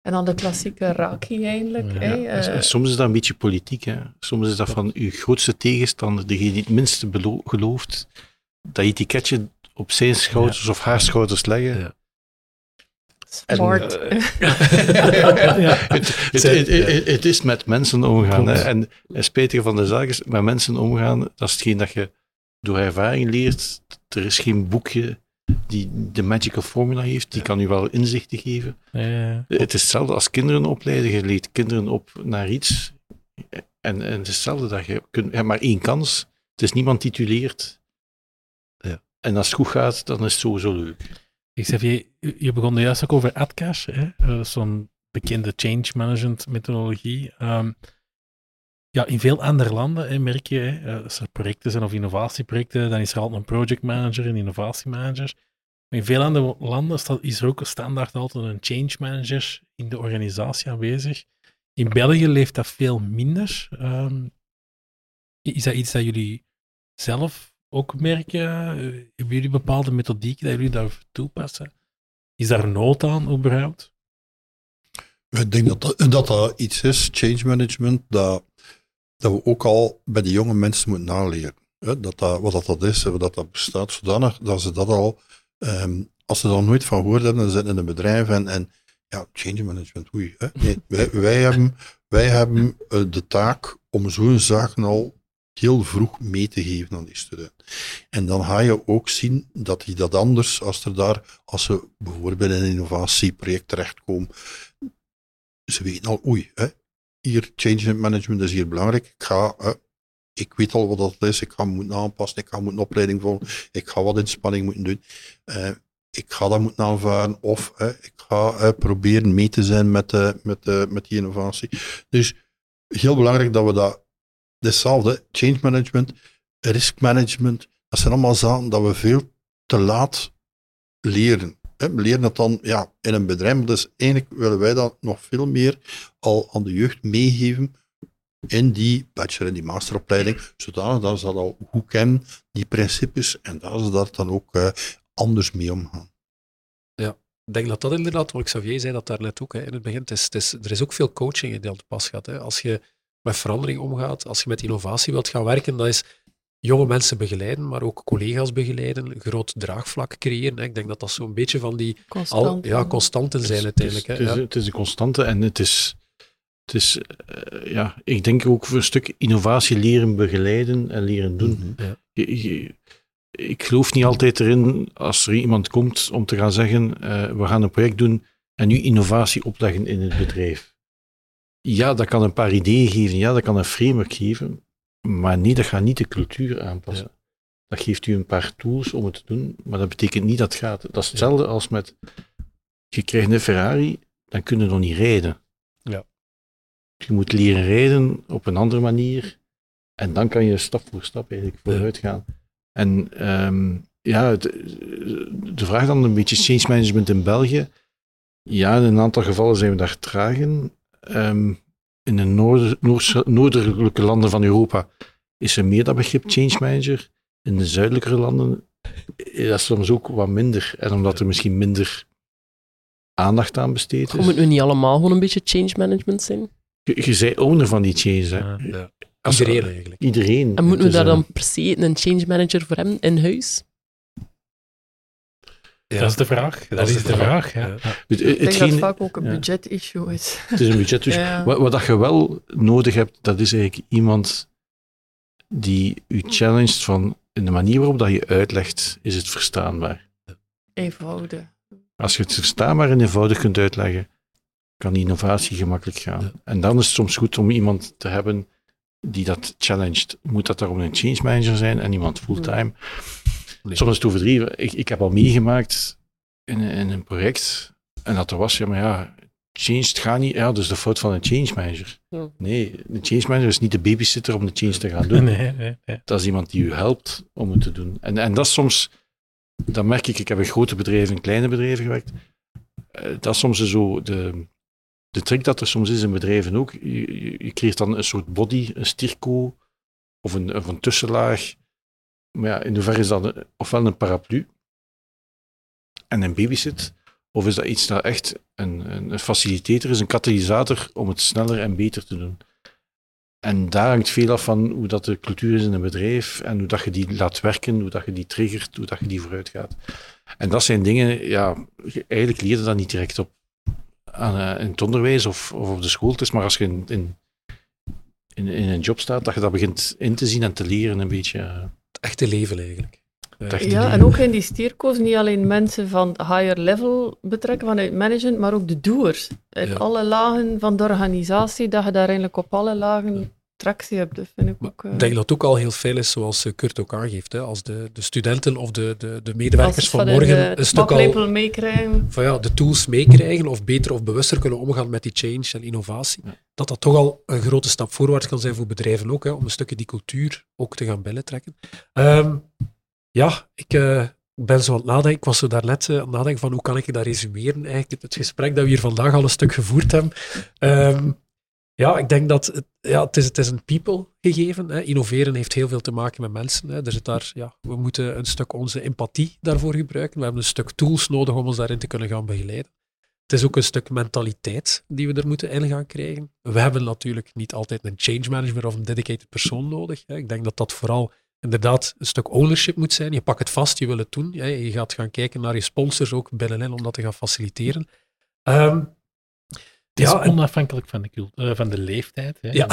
En dan de klassieke raki eigenlijk. Ja. hey, En- eh, en soms is dat een beetje politiek. Hè. Soms is dat van uw grootste tegenstander, degene die het minste gelooft, dat etiketje op zijn schouders of haar schouders leggen. Smart. En, *laughs* Het, het, Zij- het, het- het is met mensen omgaan. En het spijtige van de zaak is, met mensen omgaan, dat is hetgeen dat je door ervaring leert. Er is geen boekje die de magical formula heeft, die kan u wel inzichten geven. Ja. Het is hetzelfde als kinderen opleiden. Je leert kinderen op naar iets. En, en het is hetzelfde dat je kunt, je hebt maar één kans. Het is niemand tituleert. Ja. En als het goed gaat, dan is het sowieso leuk. Xavier, je je begon juist ook over AdCash, hè? Eh, zo'n bekende change management methodologie. Ehm, ja, in veel andere landen hè, merk je, hè, eh, als er projecten zijn of innovatieprojecten, dan is er altijd een project manager, een innovatiemanager. Maar in veel andere landen is er ook standaard altijd een change manager in de organisatie aanwezig. In België leeft dat veel minder. Ehm, is dat iets dat jullie zelf ook merken? Eh, Hebben jullie bepaalde methodieken dat jullie daar toepassen? Is daar nood aan überhaupt? Ik denk dat dat, dat iets is, change management, dat, dat we ook al bij de jonge mensen moeten naleren. Dat dat, wat dat, dat is, dat dat bestaat, zodanig dat ze dat al, ehm, als ze er nooit van gehoord hebben, dan zitten in een bedrijf en, en ja, change management, oei. Hè. Wij, wij hebben, wij hebben eh, de taak om zo'n zaken al heel vroeg mee te geven aan die studenten. En dan ga je ook zien dat die dat anders, als er daar, als ze bijvoorbeeld in een innovatieproject terechtkomen, ze weten al, oei, hè, hier, change management is hier belangrijk. Ik ga, ik weet al wat dat is, ik ga moeten aanpassen, ik ga moeten opleiding volgen, ik ga wat inspanning moeten doen. Eh, ik ga dat moeten aanvaren of ik ga proberen mee te zijn met, eh, met, eh, met die innovatie. Dus heel belangrijk dat we dat, hetzelfde, change management, risk management, dat zijn allemaal zaken dat we veel te laat leren. We leren dat dan ja, in een bedrijf, dus eigenlijk willen wij dat nog veel meer al aan de jeugd meegeven in die bachelor- en die masteropleiding, zodanig dat ze dat al goed kennen, die principes, en dat ze daar dan ook eh, anders mee omgaan. Ik denk dat dat inderdaad, wat Xavier zei dat daarnet ook hè, in het begin, is, het is, er is ook veel coaching in die aan pas gaat. Hè. Als je met verandering omgaat, als je met innovatie wilt gaan werken, dat is jonge mensen begeleiden, maar ook collega's begeleiden, een groot draagvlak creëren. Hè. Ik denk dat dat zo'n beetje van die al, Constant. ja, constanten zijn Het is- uiteindelijk. Hè. Het is, Ja. het is een constante en het is, het is eh, ja, ik denk ook voor een stuk innovatie leren begeleiden en leren doen. Ja. Je- je- ik geloof niet altijd erin als er iemand komt om te gaan zeggen, eh, we gaan een project doen en nu innovatie opleggen in het bedrijf. Ja, dat kan een paar ideeën geven, ja, dat kan een framework geven, maar nee, dat gaat niet de cultuur aanpassen. Dat geeft u een paar tools om het te doen, maar dat betekent niet dat het gaat. Dat is hetzelfde als met, je krijgt een Ferrari, dan kun je nog niet rijden. Ja. Je moet leren rijden op een andere manier, en dan kan je stap voor stap eigenlijk vooruit gaan. En ehm, ja, het- de vraag dan een beetje change management in België. Ja, in een aantal gevallen zijn we daar traag in. Ehm, in de noordelijke landen van Europa is er meer dat begrip change manager. In de zuidelijkere landen is dat soms ook wat minder. En omdat er misschien minder aandacht aan besteed We is. moeten nu niet allemaal gewoon een beetje change management zijn. Je, je zei owner van die change. Hè. Ja. Iedereen eigenlijk. Iedereen. En moeten we daar eh, dan per se een change manager voor hebben in huis? Ja. Dat is de vraag. Dat, is de vraag. ja. Ja. Ja. het- Ik denk dat hetgeen- het vaak ook een ja. budget-issue is. *laughs* Het is een budget. Dus Ja. wat, wat dat je wel nodig hebt, dat is eigenlijk iemand die u challenged van in de manier waarop dat je uitlegt, is het verstaanbaar. Eenvoudig. Als je het verstaanbaar en eenvoudig kunt uitleggen, kan die innovatie gemakkelijk gaan. Ja. En dan is het soms goed om iemand te hebben die dat challenged. Moet dat daarom een change manager zijn en iemand fulltime? Nee. Soms is het overdreven. Ik, ik heb al meegemaakt in, in een project en dat er was, ja, maar ja, change het gaat niet. Ja, dus de fout van een change manager. Ja. Nee, de change manager is niet de babysitter om de change te gaan doen. *laughs* Nee, nee, nee. Dat is iemand die u helpt om het te doen. En, en dat is soms, dat merk ik, ik heb in grote bedrijven en kleine bedrijven gewerkt. Eh, dat is soms zo de, de trick dat er soms is in bedrijven ook. Je, je, je creëert dan een soort body, een stirco of een, of een tussenlaag. Maar ja, in hoeverre is dat een- ofwel een paraplu en een babysit, of is dat iets dat echt een, een, facilitator is, een katalysator om het sneller en beter te doen. En daar hangt veel af van hoe dat de cultuur is in een bedrijf en hoe dat je die laat werken, hoe dat je die triggert, hoe dat je die vooruit gaat. En dat zijn dingen, ja, eigenlijk leer je dat niet direct op aan, eh, in het onderwijs of, of op de school. Het is maar als je in, in, in, in een job staat, dat je dat begint in te zien en te leren een beetje. Het echte leven eigenlijk. Echte Ja, leven. en ook in die stierko's niet alleen mensen van higher level betrekken vanuit management, maar ook de doers. In Ja. alle lagen van de organisatie, dat je daar eigenlijk op alle lagen tractie hebt. Dat vind ik Maar ook... eh, Ik denk dat het ook al heel veel is, zoals eh, Kurt ook aangeeft. Hè, als de, de studenten of de, de, de medewerkers van morgen een stuk al meekrijgen. van ja, de tools meekrijgen of beter of bewuster kunnen omgaan met die change en innovatie, Ja. dat dat toch al een grote stap voorwaarts kan zijn voor bedrijven ook, hè, om een stukje die cultuur ook te gaan binnentrekken. Ehm, ja, ik eh, ben zo aan het nadenken. Ik was zo daarnet aan het nadenken van hoe kan ik dat resumeren, eigenlijk het gesprek dat we hier vandaag al een stuk gevoerd hebben. Ehm, ja, ik denk dat het, ja, het, is, het is een people gegeven. Hè. Innoveren heeft heel veel te maken met mensen. Hè. Er zit daar, ja, we moeten een stuk onze empathie daarvoor gebruiken. We hebben een stuk tools nodig om ons daarin te kunnen gaan begeleiden. Het is ook een stuk mentaliteit die we er moeten in gaan krijgen. We hebben natuurlijk niet altijd een change manager of een dedicated persoon nodig. Hè. Ik denk dat dat vooral inderdaad een stuk ownership moet zijn. Je pakt het vast, je wil het doen. Hè. Je gaat gaan kijken naar je sponsors ook binnenin om dat te gaan faciliteren. Ehm, Het is Ja, onafhankelijk van de, eh, van de leeftijd. Hè. Ja.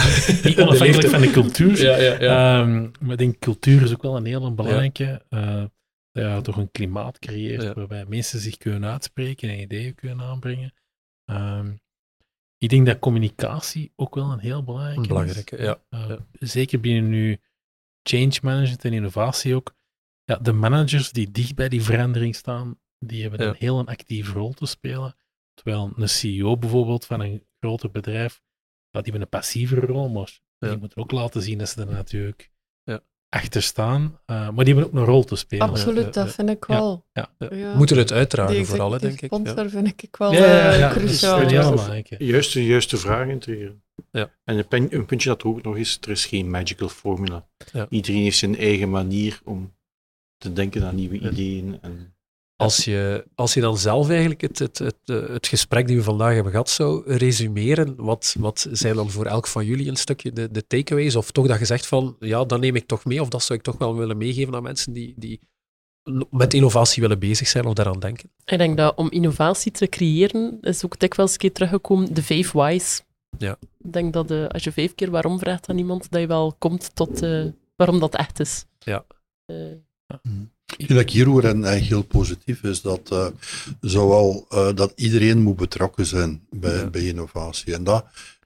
Niet *laughs* onafhankelijk van de cultuur. Ja, ja, ja. Ehm, maar ik denk cultuur is ook wel een hele belangrijke. dat je toch een klimaat creëert waarbij mensen zich kunnen uitspreken en ideeën kunnen aanbrengen. Ehm, ik denk dat communicatie ook wel een heel belangrijke is. Belangrijke, ja. Eh, Ja. Zeker binnen nu change management en innovatie ook. Ja, de managers die dicht bij die verandering staan, die hebben een heel een actieve rol te spelen. Terwijl een CEO bijvoorbeeld van een groter bedrijf, ja, die hebben een passieve rol, maar Ja. die moeten ook laten zien dat ze er natuurlijk Ja. achter staan. Eh, maar die hebben ook een rol te spelen. Absoluut, dat vind ik Ja, wel. ja. Ja. Moeten het uitdragen Die vooral, denk ik. Ja. sponsor vind ik wel Ja, ja, eh, dat cruciaal. belangrijke. Juist de juiste vraag integreren. Ja. En een, pen- een puntje dat er ook nog is, er is geen magical formula. Ja. Iedereen heeft zijn eigen manier om te denken aan nieuwe Ja. ideeën. En, Als je, als je dan zelf eigenlijk het, het, het, eh, het gesprek die we vandaag hebben gehad zou resumeren, wat, wat zijn dan voor elk van jullie een stukje de, de takeaways? Of toch dat je zegt van, ja, dat neem ik toch mee, of dat zou ik toch wel willen meegeven aan mensen die, die met innovatie willen bezig zijn of daaraan denken? Ik denk dat om innovatie te creëren, is ook dikwijls een keer teruggekomen, de vijf whys. Ja. Ik denk dat eh, als je vijf keer waarom vraagt aan iemand, dat je wel komt tot eh, waarom dat echt is. Ja. Eh, Wat ik hier hoor en, heel positief is dat, eh, zowel, eh, dat iedereen moet betrokken zijn bij, Ja. bij innovatie. En dat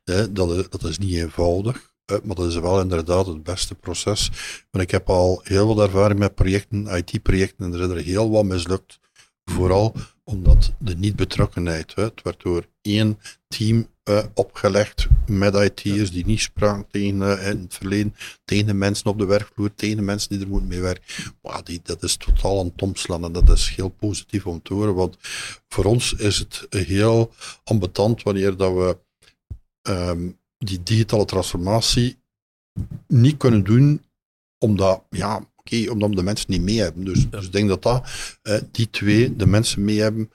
Hè, dat, is, dat is niet eenvoudig, maar dat is wel inderdaad het beste proces. Want ik heb al heel wat ervaring met projecten, IT-projecten, en er er heel wat mislukt. Vooral omdat de niet-betrokkenheid, het werd door één team eh, opgelegd met IT'ers die niet spraken tegen, eh, in het verleden, tegen de mensen op de werkvloer, tegen de mensen die er moeten mee werken. Maar die, dat is totaal aan het omslaan en dat is heel positief om te horen, want voor ons is het heel ambetant wanneer dat we ehm, die digitale transformatie niet kunnen doen omdat, ja, oké, omdat de mensen niet mee hebben. Dus, dus ik denk dat dat, eh, die twee, de mensen mee hebben,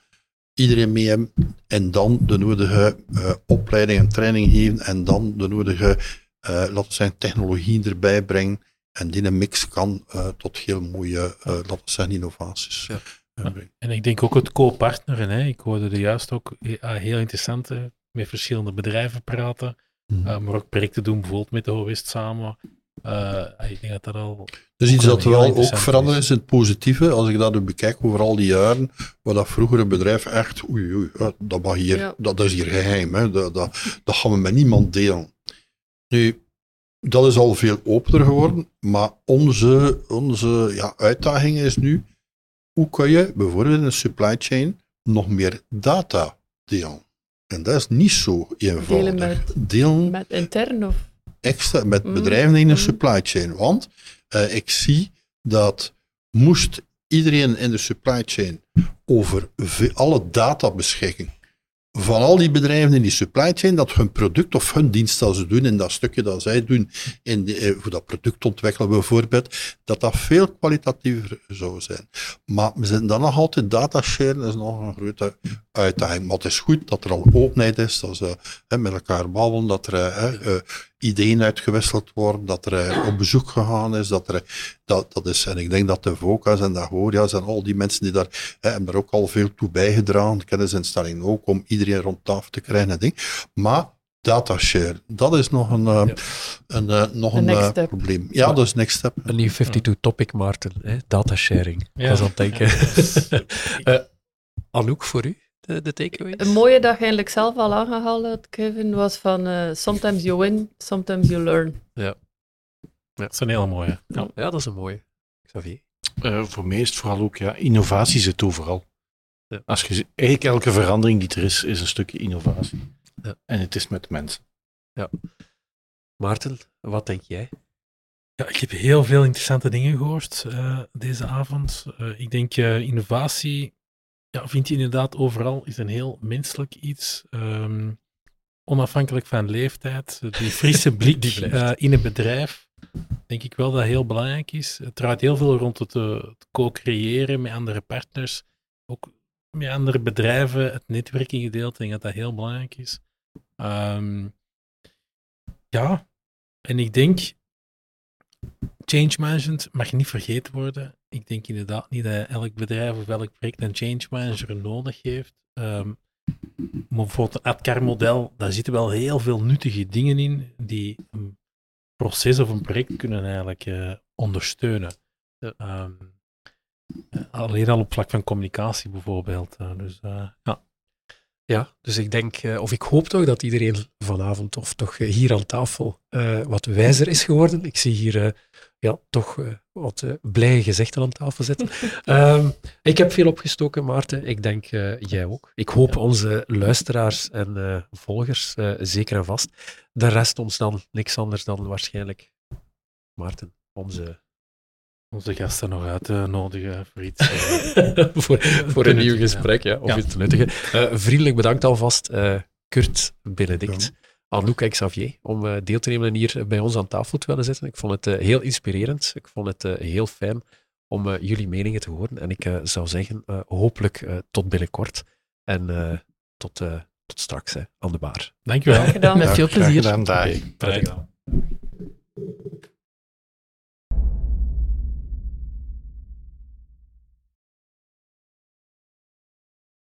iedereen mee hebben en dan de nodige eh, opleiding en training geven en dan de nodige, eh, laten we zeggen, technologie erbij brengen en die een mix kan eh, tot heel mooie, laten we zeggen, innovaties. Ja. brengen. En ik denk ook het co-partneren. Hè. Ik hoorde er juist ook eh, heel interessant hè, met verschillende bedrijven praten, Mhm. maar ook projecten doen, bijvoorbeeld met de OWIST samen. Eh, ik denk dat dat al... Dus iets dat wel ook veranderd is. in het positieve, als ik dat nu bekijk over al die jaren, waar dat vroeger een bedrijf echt, oei, oei, ja, dat, mag hier, Ja. dat is hier geheim, hè, dat, dat, dat gaan we met niemand delen. Nu, dat is al veel opener geworden, maar onze, onze ja, uitdaging is nu, hoe kun je bijvoorbeeld in een supply chain nog meer data delen? En dat is niet zo eenvoudig. Delen met, Delen met intern of... extra met Mm, bedrijven in de mm. supply chain. Want eh, ik zie dat moest iedereen in de supply chain over ve- alle data beschikken van al die bedrijven in die supply chain, dat hun product of hun dienst dat ze doen, in dat stukje dat zij doen, in de, eh, voor dat product ontwikkelen bijvoorbeeld, dat dat veel kwalitatiever zou zijn. Maar we zijn dan nog altijd datashare, dat is nog een grote uitdaging. Maar het is goed dat er al openheid is, dat ze hè, met elkaar babbelen, dat er eh, eh, ideeën uitgewisseld worden, dat er eh, op bezoek gegaan is, dat er, dat, dat is, en ik denk dat de VOCA's en de Agoria's en al die mensen die daar, hè, hebben daar ook al veel toe bijgedragen, kennisinstellingen ook, om iedereen rond tafel te krijgen en ding. Maar datashare, dat is nog een, eh, een, eh, nog een eh, probleem. Ja, dat is next step. Een nieuw 52-topic, Maarten. Hè? Datasharing. Ik Ja. was aan het denken. Ja, dat is- Eh, Anouk, voor u, de, de takeaway? Een mooie je eigenlijk zelf al aangehaald had, Kevin, was van eh, sometimes you win, sometimes you learn. Dat is een hele mooie. Ja. Ja, dat is een mooie. Xavier. Eh, voor mij is het vooral ook, ja, innovatie zit overal. Ja. Als je, eigenlijk elke verandering die er is, is een stukje innovatie. Ja. En het is met mensen. Maarten, wat denk jij? Ja, ik heb heel veel interessante dingen gehoord eh, deze avond. Eh, ik denk eh, innovatie, ja, vind je inderdaad overal, is een heel menselijk iets. Ehm, onafhankelijk van leeftijd. Die frisse *laughs* blik Die eh, in een bedrijf, denk ik wel dat heel belangrijk is. Het draait heel veel rond het, eh, het co-creëren met andere partners. Ook met andere bedrijven, het netwerking gedeelte, ik denk dat dat heel belangrijk is. Ehm, ja, en ik denk change management mag niet vergeten worden. Ik denk inderdaad niet dat elk bedrijf of elk project een change manager nodig heeft. Ehm, maar bijvoorbeeld een ADCAR-model, daar zitten wel heel veel nuttige dingen in die een proces of een project kunnen eigenlijk eh, ondersteunen. Ehm, eh, alleen al op vlak van communicatie bijvoorbeeld. eh, dus ja. Ja, dus ik denk, eh, of ik hoop toch dat iedereen vanavond, of toch eh, hier aan tafel, eh, wat wijzer is geworden. Ik zie hier ja, toch wat blije gezichten aan tafel zitten. *laughs* Ehm, ik heb veel opgestoken, Maarten. Ik denk jij ook. Ik hoop onze luisteraars en volgers zeker en vast. De rest ons dan niks anders dan waarschijnlijk, Maarten, onze Onze gasten nog uit te nodigen voor iets. eh, *laughs* voor, voor een nieuw gesprek, ja, of Ja. iets te nuttigen. Eh, vriendelijk bedankt alvast, eh, Kurt Benedict, Anouk en Xavier, om eh, deel te nemen en hier bij ons aan tafel te willen zitten. Ik vond het eh, heel inspirerend. Ik vond het eh, heel fijn om eh, jullie meningen te horen. En ik eh, zou zeggen, eh, hopelijk eh, tot binnenkort. En eh, tot, eh, tot straks hè, aan de bar. Dankjewel. Graag. Met veel Graag plezier. gedaan, gedaan.